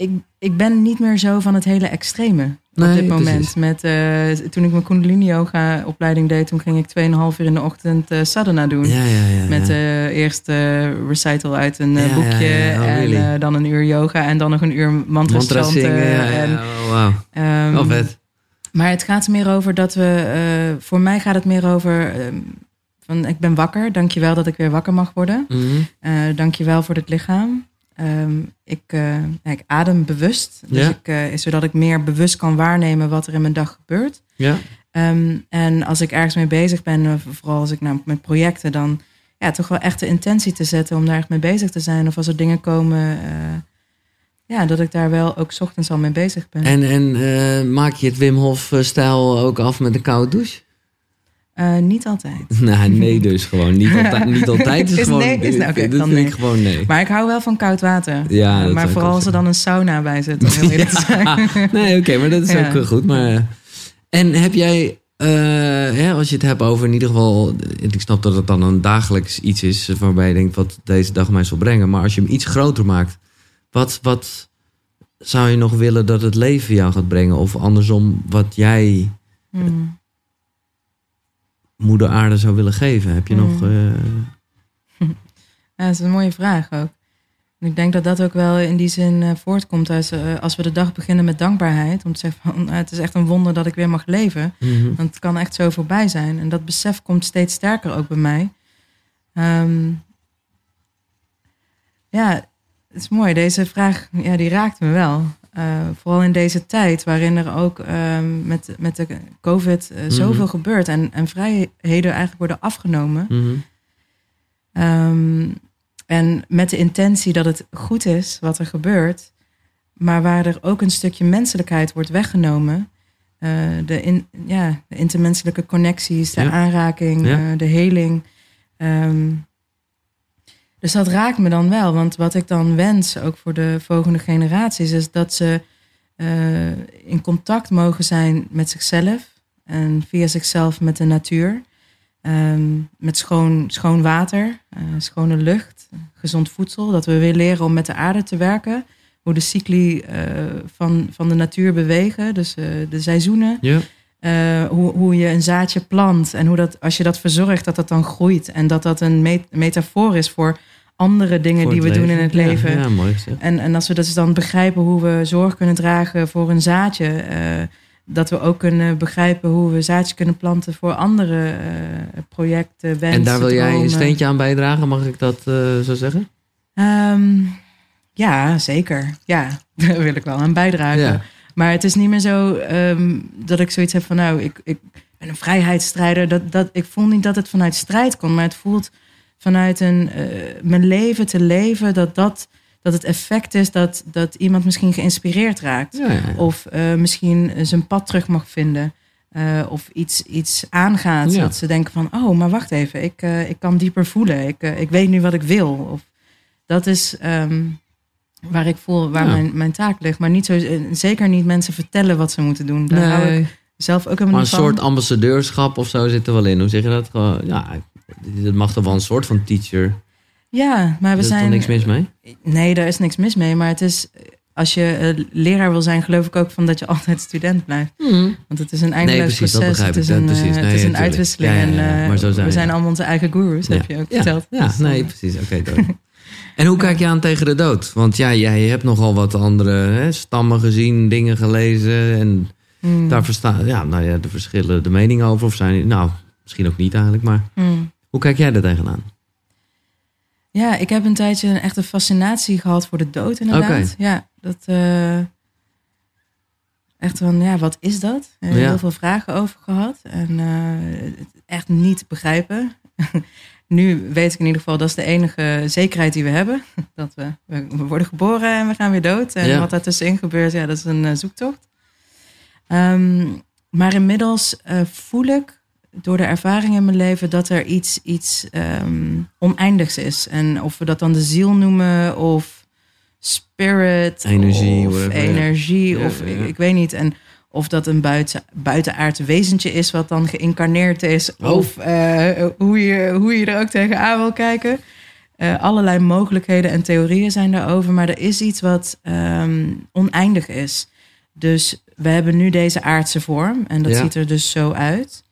Ik, ik ben niet meer zo van het hele extreme Nee, op dit moment. precies. Met, eh, toen ik mijn Kundalini Yoga opleiding deed, toen ging ik 2,5 uur in de ochtend eh, sadhana doen. Ja, ja, ja. Met ja. de eerste recital uit een boekje. Oh, en really? dan een uur yoga. En dan nog een uur mantra, Mantra zingen, en. Oh, wauw. ehm, Oh, vet. maar het gaat er meer over dat we... voor mij gaat het meer over... ehm, van, ik ben wakker, dankjewel dat ik weer wakker mag worden. Mhm. Eh dankjewel voor dit lichaam. Ehm, ik, eh, ik adem bewust, dus Ja. ik, eh, zodat ik meer bewust kan waarnemen wat er in mijn dag gebeurt. Ja, Ehm, en als ik ergens mee bezig ben, vooral als ik namelijk met projecten, dan ja, toch wel echt de intentie te zetten om daar echt mee bezig te zijn. Of als er dingen komen, eh, ja, dat ik daar wel ook ochtends al mee bezig ben. en, en maak je het Wim Hof-stijl ook af met een koude douche? Eh, niet altijd. Nou, nee dus gewoon. Niet altijd, niet altijd is, Is gewoon... nee, is nou, dit ik gewoon nee. Maar ik hou wel van koud water. Ja, Eh, maar vooral als er dan een sauna bij zit. Om heel eerlijk nee, oké, maar dat is Ja. ook goed. Maar, en heb jij, eh, hè, als je het hebt over in ieder geval... Ik snap dat het dan een dagelijks iets is waarbij je denkt wat deze dag mij zal brengen. Maar als je hem iets groter maakt, wat, wat zou je nog willen dat het leven jou gaat brengen? Of andersom, wat jij Hmm. Moeder aarde zou willen geven? Heb je Mm. nog... eh, Ja, dat is een mooie vraag ook. En ik denk dat dat ook wel in die zin eh, voortkomt als, eh, als we de dag beginnen met dankbaarheid. Om te zeggen van het is echt een wonder dat ik weer mag leven. mhm. Want het kan echt zo voorbij zijn. En dat besef komt steeds sterker ook bij mij. Ehm, ja, het is mooi. Deze vraag ja, die raakt me wel. Eh, vooral in deze tijd waarin er ook ehm, met, met de COVID eh, zoveel gebeurt. En, en vrijheden eigenlijk worden afgenomen. Mhm. Ehm, en met de intentie dat het goed is wat er gebeurt, maar waar er ook een stukje menselijkheid wordt weggenomen. Eh, de, in, ja, de intermenselijke connecties, de Ja. aanraking, Ja. de heling. Ehm, dus dat raakt me dan wel. Want wat ik dan wens, ook voor de volgende generaties, is dat ze eh, in contact mogen zijn met zichzelf en via zichzelf met de natuur. Ehm, met schoon, schoon water, eh, schone lucht, gezond voedsel. Dat we weer leren om met de aarde te werken. Hoe de cycli eh, van, van de natuur bewegen, dus de seizoenen. Ja. Eh, hoe, hoe je een zaadje plant en hoe dat, als je dat verzorgt, dat dat dan groeit. En dat dat een met- metafoor is voor andere dingen Voor die we doen in het leven. Ja, mooi. En, en als we dus dan begrijpen hoe we zorg kunnen dragen voor een zaadje, eh, dat we ook kunnen begrijpen hoe we zaadjes kunnen planten voor andere eh, projecten, wensen, En daar wil jij dromen. steentje aan bijdragen, mag ik dat zo zeggen? Ehm, ja, zeker. Ja, daar wil ik wel aan bijdragen. Ja. Maar het is niet meer zo ehm, dat ik zoiets heb van, nou, ik, ik ben een vrijheidsstrijder. Dat, dat, ik voel niet dat het vanuit strijd komt, maar het voelt vanuit een, eh, mijn leven te leven, dat, dat, dat het effect is dat, dat iemand misschien geïnspireerd raakt. Ja, ja. Of eh, misschien zijn pad terug mag vinden. Eh, of iets, iets aangaat. Ja. Dat ze denken van, oh, maar wacht even. Ik, ik kan dieper voelen. Ik, ik weet nu wat ik wil. Of, dat is ehm, waar ik voel, waar Ja. mijn, mijn taak ligt. Maar niet zo, eh, zeker niet mensen vertellen wat ze moeten doen. Daar hou Nee, ik zelf ook helemaal maar een niet van. soort ambassadeurschap of zo zit er wel in. Hoe zeg je dat? Gewoon, Ja, het mag toch wel een soort van teacher. Ja, maar we Er is zijn... toch niks mis mee? Nee, daar is niks mis mee. Maar het is... Als je eh, leraar wil zijn, geloof ik ook van dat je altijd student blijft. Want het is een eindeloos precies, dat proces. begrijp het is een, Dat precies. Nee, het is een tuurlijk. uitwisseling. Ja, ja, ja, En, eh, zijn we zijn allemaal onze eigen gurus, heb je ook verteld. Ja, Dus, nee, precies. Oké, door. En hoe kijk je aan tegen de dood? Want ja, jij hebt nogal wat andere hè, stammen gezien, dingen gelezen. En hmm, daar verstaan ja, nou ja, de verschillen de meningen over. Of zijn, nou, misschien ook niet eigenlijk. Maar hmm. hoe kijk jij er tegenaan? Ja, ik heb een tijdje een echte fascinatie gehad voor de dood, inderdaad. Oké. Ja, dat... eh, echt van, ja, wat is dat? Ja. Heel veel vragen over gehad. En eh, echt niet begrijpen. nu weet ik in ieder geval, dat is de enige zekerheid die we hebben. Dat we, we worden geboren en we gaan weer dood. En Ja. wat daartussenin gebeurt, ja, dat is een eh, zoektocht. Ehm, maar inmiddels eh, voel ik door de ervaring in mijn leven dat er iets, iets ehm, oneindigs is. En of we dat dan de ziel noemen of spirit Energie, of whatever, energie Ja, of ja, ik, ik weet niet. En of dat een buiten, buitenaard wezentje is wat dan geïncarneerd is. Oh. Of eh, hoe, je, hoe je er ook tegenaan wil kijken. Eh, allerlei mogelijkheden en theorieën zijn daarover. Maar er is iets wat ehm, oneindig is. Dus we hebben nu deze aardse vorm. En dat Ja. ziet er dus zo uit.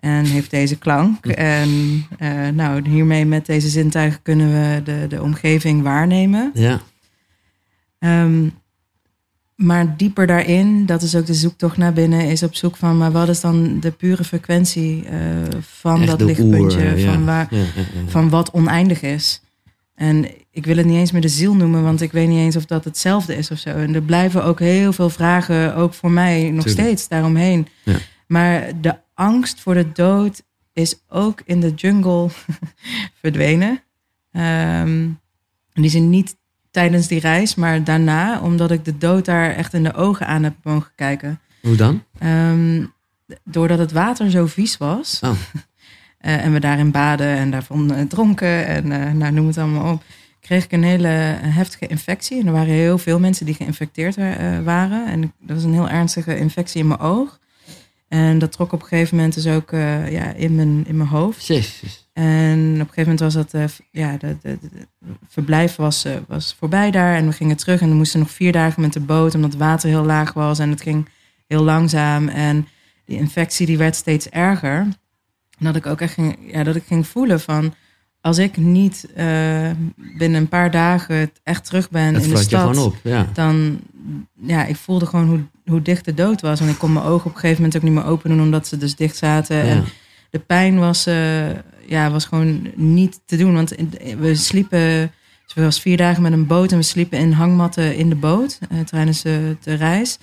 En heeft deze klank. En eh, nou, hiermee met deze zintuigen kunnen we de, de omgeving waarnemen. Ja, Ehm, maar dieper daarin, dat is ook de zoektocht naar binnen, is op zoek van, maar wat is dan de pure frequentie eh, van echt dat lichtpuntje, oer, ja. van, waar, Ja, ja, ja. van wat oneindig is. En ik wil het niet eens meer de ziel noemen, want ik weet niet eens of dat hetzelfde is of zo. En er blijven ook heel veel vragen, ook voor mij nog Tuurlijk. steeds daaromheen. Ja. Maar de angst voor de dood is ook in de jungle verdwenen. Ehm, die zijn niet tijdens die reis, maar daarna, omdat ik de dood daar echt in de ogen aan heb mogen kijken. Hoe dan? Ehm, doordat het water zo vies was. Oh. eh, en we daarin baden en daarvan eh, dronken en eh, nou, noem het allemaal op. Kreeg ik een hele heftige infectie. En er waren heel veel mensen die geïnfecteerd waren. En dat was een heel ernstige infectie in mijn oog. En dat trok op een gegeven moment dus ook eh, ja, in, mijn, in mijn hoofd. Jezus. En op een gegeven moment was dat, v- ja, de, de, de- de verblijf was, eh, was voorbij daar. En we gingen terug en we moesten nog vier dagen met de boot, omdat het water heel laag was. En het ging heel langzaam. En die infectie die werd steeds erger. En dat ik ook echt ging, ja, dat ik ging voelen van, als ik niet eh, binnen een paar dagen echt terug ben in de stad op. Ja. dan, ja, ik voelde gewoon hoe, hoe dicht de dood was. En ik kon mijn ogen op een gegeven moment ook niet meer open doen, omdat ze dus dicht zaten. En de pijn was, eh, ja, was gewoon niet te doen. Want we sliepen, dus we was vier dagen met een boot en we sliepen in hangmatten in de boot eh, tijdens de, de reis.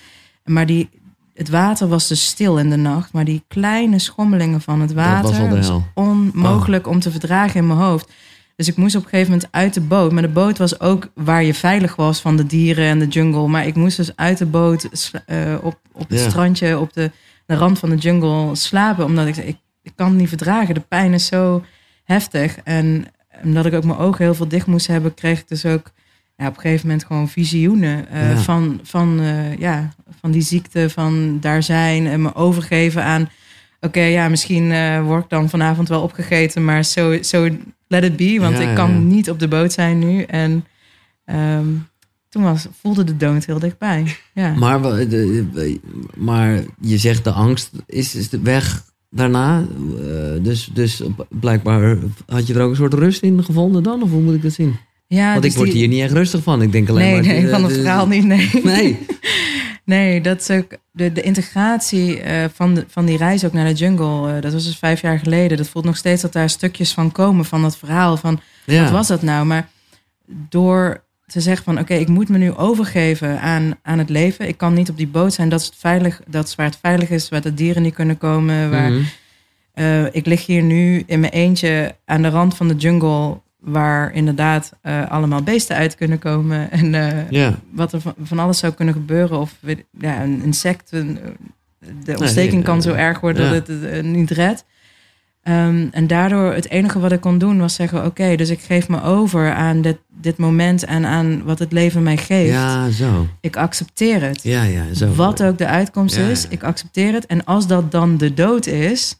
Maar die, het water was dus stil in de nacht, maar die kleine schommelingen van het water was hel. onmogelijk om te verdragen in mijn hoofd. Dus ik moest op een gegeven moment uit de boot. Maar de boot was ook waar je veilig was van de dieren en de jungle. Maar ik moest dus uit de boot eh, op, op het Ja. strandje, op de, de rand van de jungle slapen. Omdat ik, ik, ik kan het niet verdragen. De pijn is zo heftig. En omdat ik ook mijn ogen heel veel dicht moest hebben, kreeg ik dus ook ja, op een gegeven moment gewoon visioenen eh, Ja. van, van, eh, ja, van die ziekte, van daar zijn en me overgeven aan oké, ja, misschien eh, word ik dan vanavond wel opgegeten, maar zo so, let it be, want Ja, ik kan niet op de boot zijn nu. En ehm, toen was, voelde de dood heel dichtbij. Ja. Maar, maar je zegt de angst is, is de weg daarna. dus, dus blijkbaar had je er ook een soort rust in gevonden dan? Of hoe moet ik dat zien? Ja Want dus ik word die- hier niet echt rustig van. Ik denk alleen Nee, maar... nee, van het de- verhaal niet, nee. Nee. Nee, dat is ook de, de integratie eh, van, de, van die reis ook naar de jungle. eh, dat was dus vijf jaar geleden. Dat voelt nog steeds dat daar stukjes van komen van dat verhaal. Van Ja. wat was dat nou? Maar door te zeggen van oké, ik moet me nu overgeven aan, aan het leven. Ik kan niet op die boot zijn. Dat is, het veilig, dat is waar het veilig is, waar de dieren niet kunnen komen. Waar, Mhm. eh, ik lig hier nu in mijn eentje aan de rand van de jungle. Waar inderdaad eh, allemaal beesten uit kunnen komen. En eh, Ja. wat er van, van alles zou kunnen gebeuren. Of ja, een insect. Een, de ontsteking nee, kan zo erg worden dat het het eh, niet redt. Ehm, en daardoor het enige wat ik kon doen was zeggen: Oké, dus ik geef me over aan dit, dit moment en aan wat het leven mij geeft. ja, zo. Ik accepteer het. Ja, ja, zo. Wat ook de uitkomst Ja, is, ja. ik accepteer het. En als dat dan de dood is,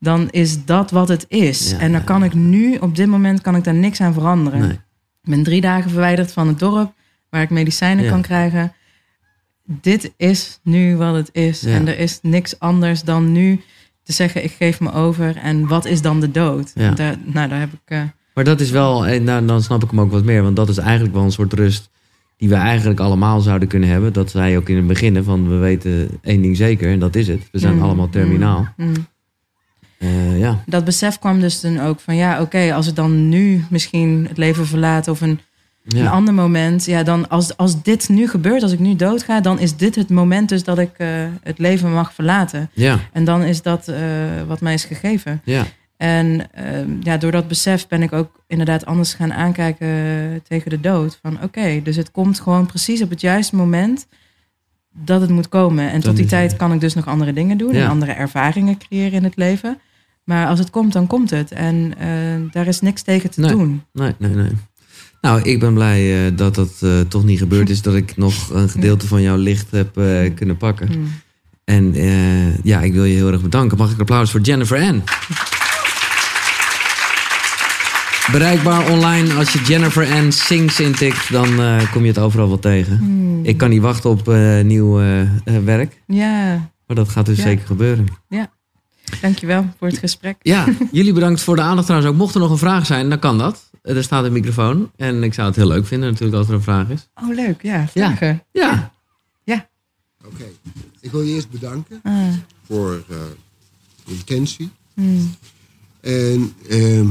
dan is dat wat het is. Ja, en dan kan ik nu, op dit moment, kan ik daar niks aan veranderen. Nee. Ik ben drie dagen verwijderd van het dorp waar ik medicijnen Ja. kan krijgen. Dit is nu wat het is. Ja. En er is niks anders dan nu te zeggen: ik geef me over. En wat is dan de dood? Ja. Daar, nou, daar heb ik. eh, Maar dat is wel, en nou, dan snap ik hem ook wat meer. Want dat is eigenlijk wel een soort rust die we eigenlijk allemaal zouden kunnen hebben. Dat zei ook in het begin van we weten één ding zeker en dat is het. We zijn mm, allemaal terminaal. mm, Eh, ja. Dat besef kwam dus dan ook van: ja, oké, als het dan nu misschien het leven verlaat of een. Een ander moment, ja, dan als, als dit nu gebeurt, als ik nu doodga, dan is dit het moment dus dat ik eh, het leven mag verlaten. ja, En dan is dat eh, wat mij is gegeven. ja, En ehm, ja, door dat besef ben ik ook inderdaad anders gaan aankijken tegen de dood. Van oké, dus het komt gewoon precies op het juiste moment dat het moet komen. En tot die tijd kan ik dus nog andere dingen doen Ja. en andere ervaringen creëren in het leven. Maar als het komt, dan komt het. En eh, daar is niks tegen te Nee. doen. nee, nee, nee. Nou, ik ben blij eh, dat dat eh, toch niet gebeurd is. Dat ik nog een gedeelte van jouw licht heb kunnen pakken. Hmm. En ja, ik wil je heel erg bedanken. Mag ik een applaus voor Jennifer Ann? Bereikbaar online. Als je Jennifer Ann Sings intikt, dan kom je het overal wel tegen. Hmm. Ik kan niet wachten op nieuw werk. Ja, Maar dat gaat dus Ja. zeker gebeuren. Dankjewel voor het gesprek. Ja, jullie bedankt voor de aandacht trouwens ook. Mocht er nog een vraag zijn, dan kan dat. Er staat een microfoon. En ik zou het heel leuk vinden natuurlijk als er een vraag is. Oh, leuk. Ja, Ja. vragen. Ja, Oké, ik wil je eerst bedanken Ah, voor eh, de intentie. hmm. En ehm,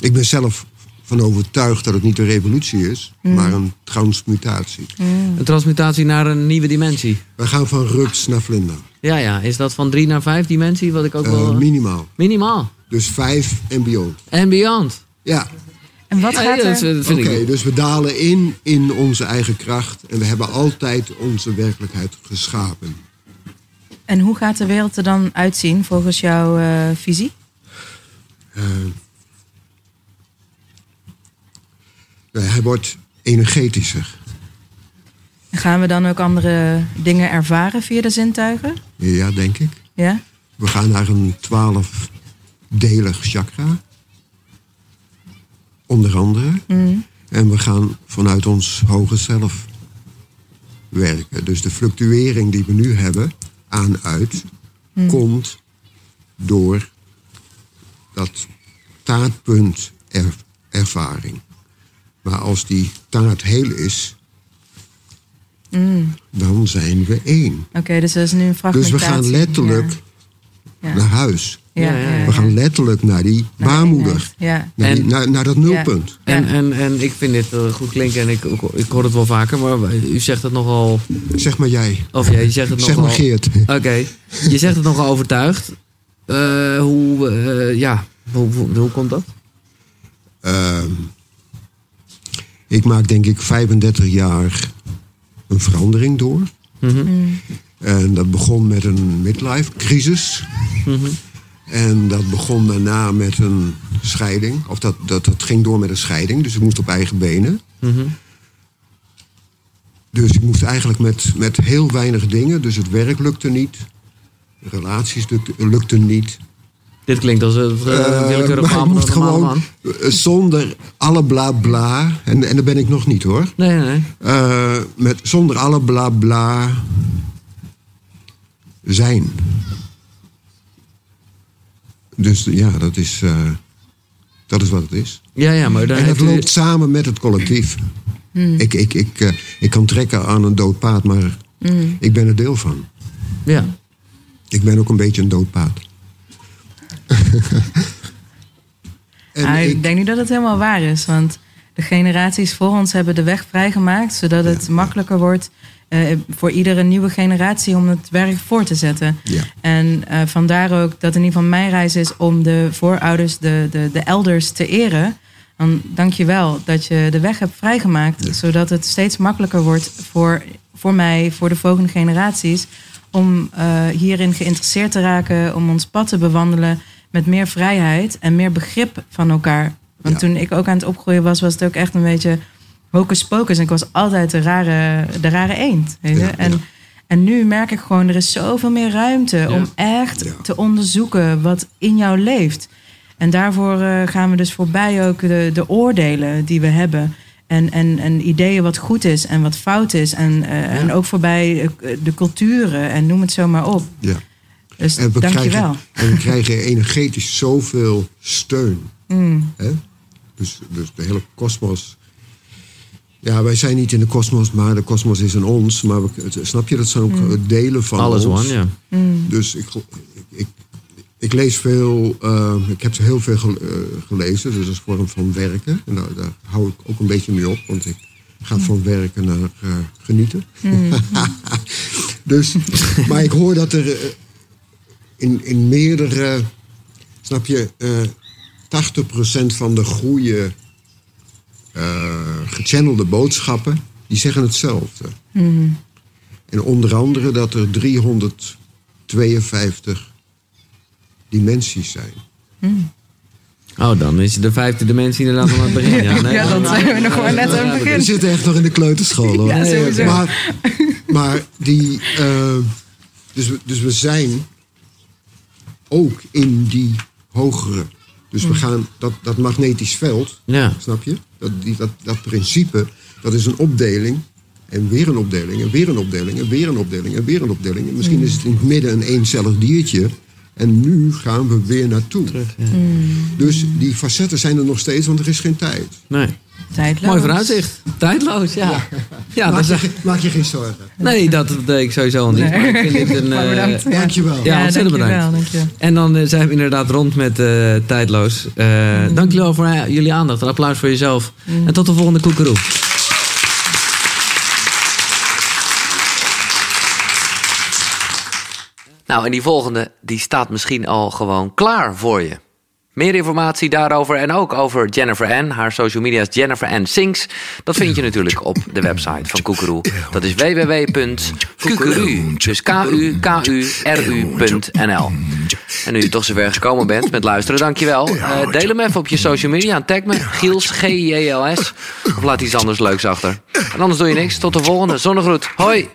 ik ben zelf van overtuigd dat het niet een revolutie is, Mm. maar een transmutatie. Hmm. een transmutatie naar een nieuwe dimensie. We gaan van rups naar vlinder. Ja, ja. Is dat van drie naar vijf dimensie? Wat ik ook Eh, wel... minimaal. Minimaal. Dus vijf en beyond. En beyond. Ja, En wat Ja, gaat er... vind oké. dus we dalen in in onze eigen kracht. En we hebben altijd onze werkelijkheid geschapen. En hoe gaat de wereld er dan uitzien volgens jouw eh, visie? Eh, nou, hij wordt energetischer. Gaan we dan ook andere dingen ervaren via de zintuigen? Ja, denk ik. Ja? We gaan naar een twaalfdelig chakra. Onder andere. Mm. En we gaan vanuit ons hoge zelf werken. Dus de fluctuering die we nu hebben, aan-uit, komt door dat taartpunt er- ervaring. Maar als die taart heel is, Mm. dan zijn we één. Oké, dus dat is nu een Dus fragmentatie. we gaan letterlijk Ja. Naar huis. Ja, Ja, ja, ja, ja. We gaan letterlijk naar die Naar baarmoeder. Naar, die- En- naar, naar dat nulpunt. Ja. En, en, en ik vind dit goed klinken en ik, ik hoor het wel vaker, maar u zegt het nogal. Zeg maar jij. Of ja, je zegt het Zeg nogal. maar Geert. Oké, je zegt het nogal overtuigd. Eh, hoe, eh, ja, hoe, hoe, hoe komt dat? Ehm, ik maak denk ik 35 jaar een verandering door. Mhm, Mm. En dat begon met een midlife crisis. mhm. En dat begon daarna met een scheiding. Of dat, dat, dat ging door met een scheiding. Dus ik moest op eigen benen. Mhm. Dus ik moest eigenlijk met, met heel weinig dingen. Dus het werk lukte niet. relaties lukte, lukten niet. Dit klinkt als het uh, Eh, willekeurig maar ik van moest een normale gewoon man. eh, zonder alle bla bla, en, en daar ben ik nog niet hoor. Nee, nee, nee. Eh, met, zonder alle bla bla zijn. Dus ja, dat is, eh, dat is wat het is. Ja, ja, maar dan En u- loopt samen met het collectief. Ik, ik, ik, eh, ik kan trekken aan een dood paard, maar ik ben er deel van. Ja. Ik ben ook een beetje een dood paard. en Ah, ik, ik, denk niet dat het helemaal waar is. Want de generaties voor ons hebben de weg vrijgemaakt. Zodat het makkelijker wordt eh, voor iedere nieuwe generatie om het werk voor te zetten. Ja. En eh, vandaar ook dat in ieder geval mijn reis is om de voorouders, de, de, de elders te eren. Dan dank je wel dat je de weg hebt vrijgemaakt. Zodat het steeds makkelijker wordt voor, voor mij, voor de volgende generaties. Om eh, hierin geïnteresseerd te raken, om ons pad te bewandelen met meer vrijheid en meer begrip van elkaar. Want Ja. toen ik ook aan het opgroeien was, was het ook echt een beetje hocus pocus. En ik was altijd de rare, de rare eend. Weet je? Ja, en, ja. en nu merk ik gewoon, er is zoveel meer ruimte om echt te onderzoeken wat in jou leeft. En daarvoor eh, gaan we dus voorbij ook de, de oordelen die we hebben. En, en, en ideeën wat goed is en wat fout is. En, eh, en ook voorbij eh, de culturen en noem het zo maar op. ja. Dus En we, dank je krijgen, wel. en we krijgen energetisch zoveel steun. Mm. Hè? Dus, dus de hele kosmos. Ja, wij zijn niet in de kosmos, maar de kosmos is in ons. Maar we, snap je, dat zijn ook eh, delen van Alles ons. one, ja. Dus ik, ik, ik, ik lees veel, eh, ik heb heel veel eh, gelezen, dus als vorm van werken. En daar, daar hou ik ook een beetje mee op, want ik ga van werken naar genieten. dus, maar ik hoor dat er in, in meerdere, snap je, eh 80% van de goede eh gechannelde boodschappen, die zeggen hetzelfde. En onder andere dat er 352 dimensies zijn. Oh, dan is de vijfde dimensie inderdaad al aan het begin. Ja, nee. Ja, dan zijn we nog maar net aan het We begin. zitten echt nog in de kleuterschool hoor. Ja, sowieso. Maar, maar die. eh, dus, we, dus we zijn ook in die hogere. Dus we gaan dat, dat magnetisch veld, Ja. snap je? Dat, die, dat, dat principe, dat is een opdeling. En weer een opdeling, en weer een opdeling, en weer een opdeling, en weer een opdeling. En misschien Mm. is het in het midden een eencellig diertje. En nu gaan we weer naartoe. Dus die facetten zijn er nog steeds, want er is geen tijd. Nee. Tijdloos. Mooi vooruitzicht. Tijdloos, ja. Ja, maak, dat je, maak je geen zorgen. nee, dat deed ik sowieso al niet. Maar ik vind dit een... Maar eh, bedankt. Ja. Dankjewel. Ja, ontzettend dankjewel, bedankt. dankjewel. En dan eh, zijn we inderdaad rond met eh, Tijdloos. Eh, Dank jullie wel voor jullie aandacht. Een applaus voor jezelf. En tot de volgende koekeroe. Nou, en die volgende, die staat misschien al gewoon klaar voor je. Meer informatie daarover en ook over Jennifer Ann. Haar social media is Jennifer Ann Sings. Dat vind je natuurlijk op de website van Koekeroe. Dat is www.kukeru. Dus k-u-k-u-r-u.nl En nu je toch zover gekomen bent met luisteren, dankjewel. Eh deel hem even op je social media en tag me. Giels, G-I-E-L-S. Of laat iets anders leuks achter. En anders doe je niks. Tot de volgende. Zonnegroet. Hoi!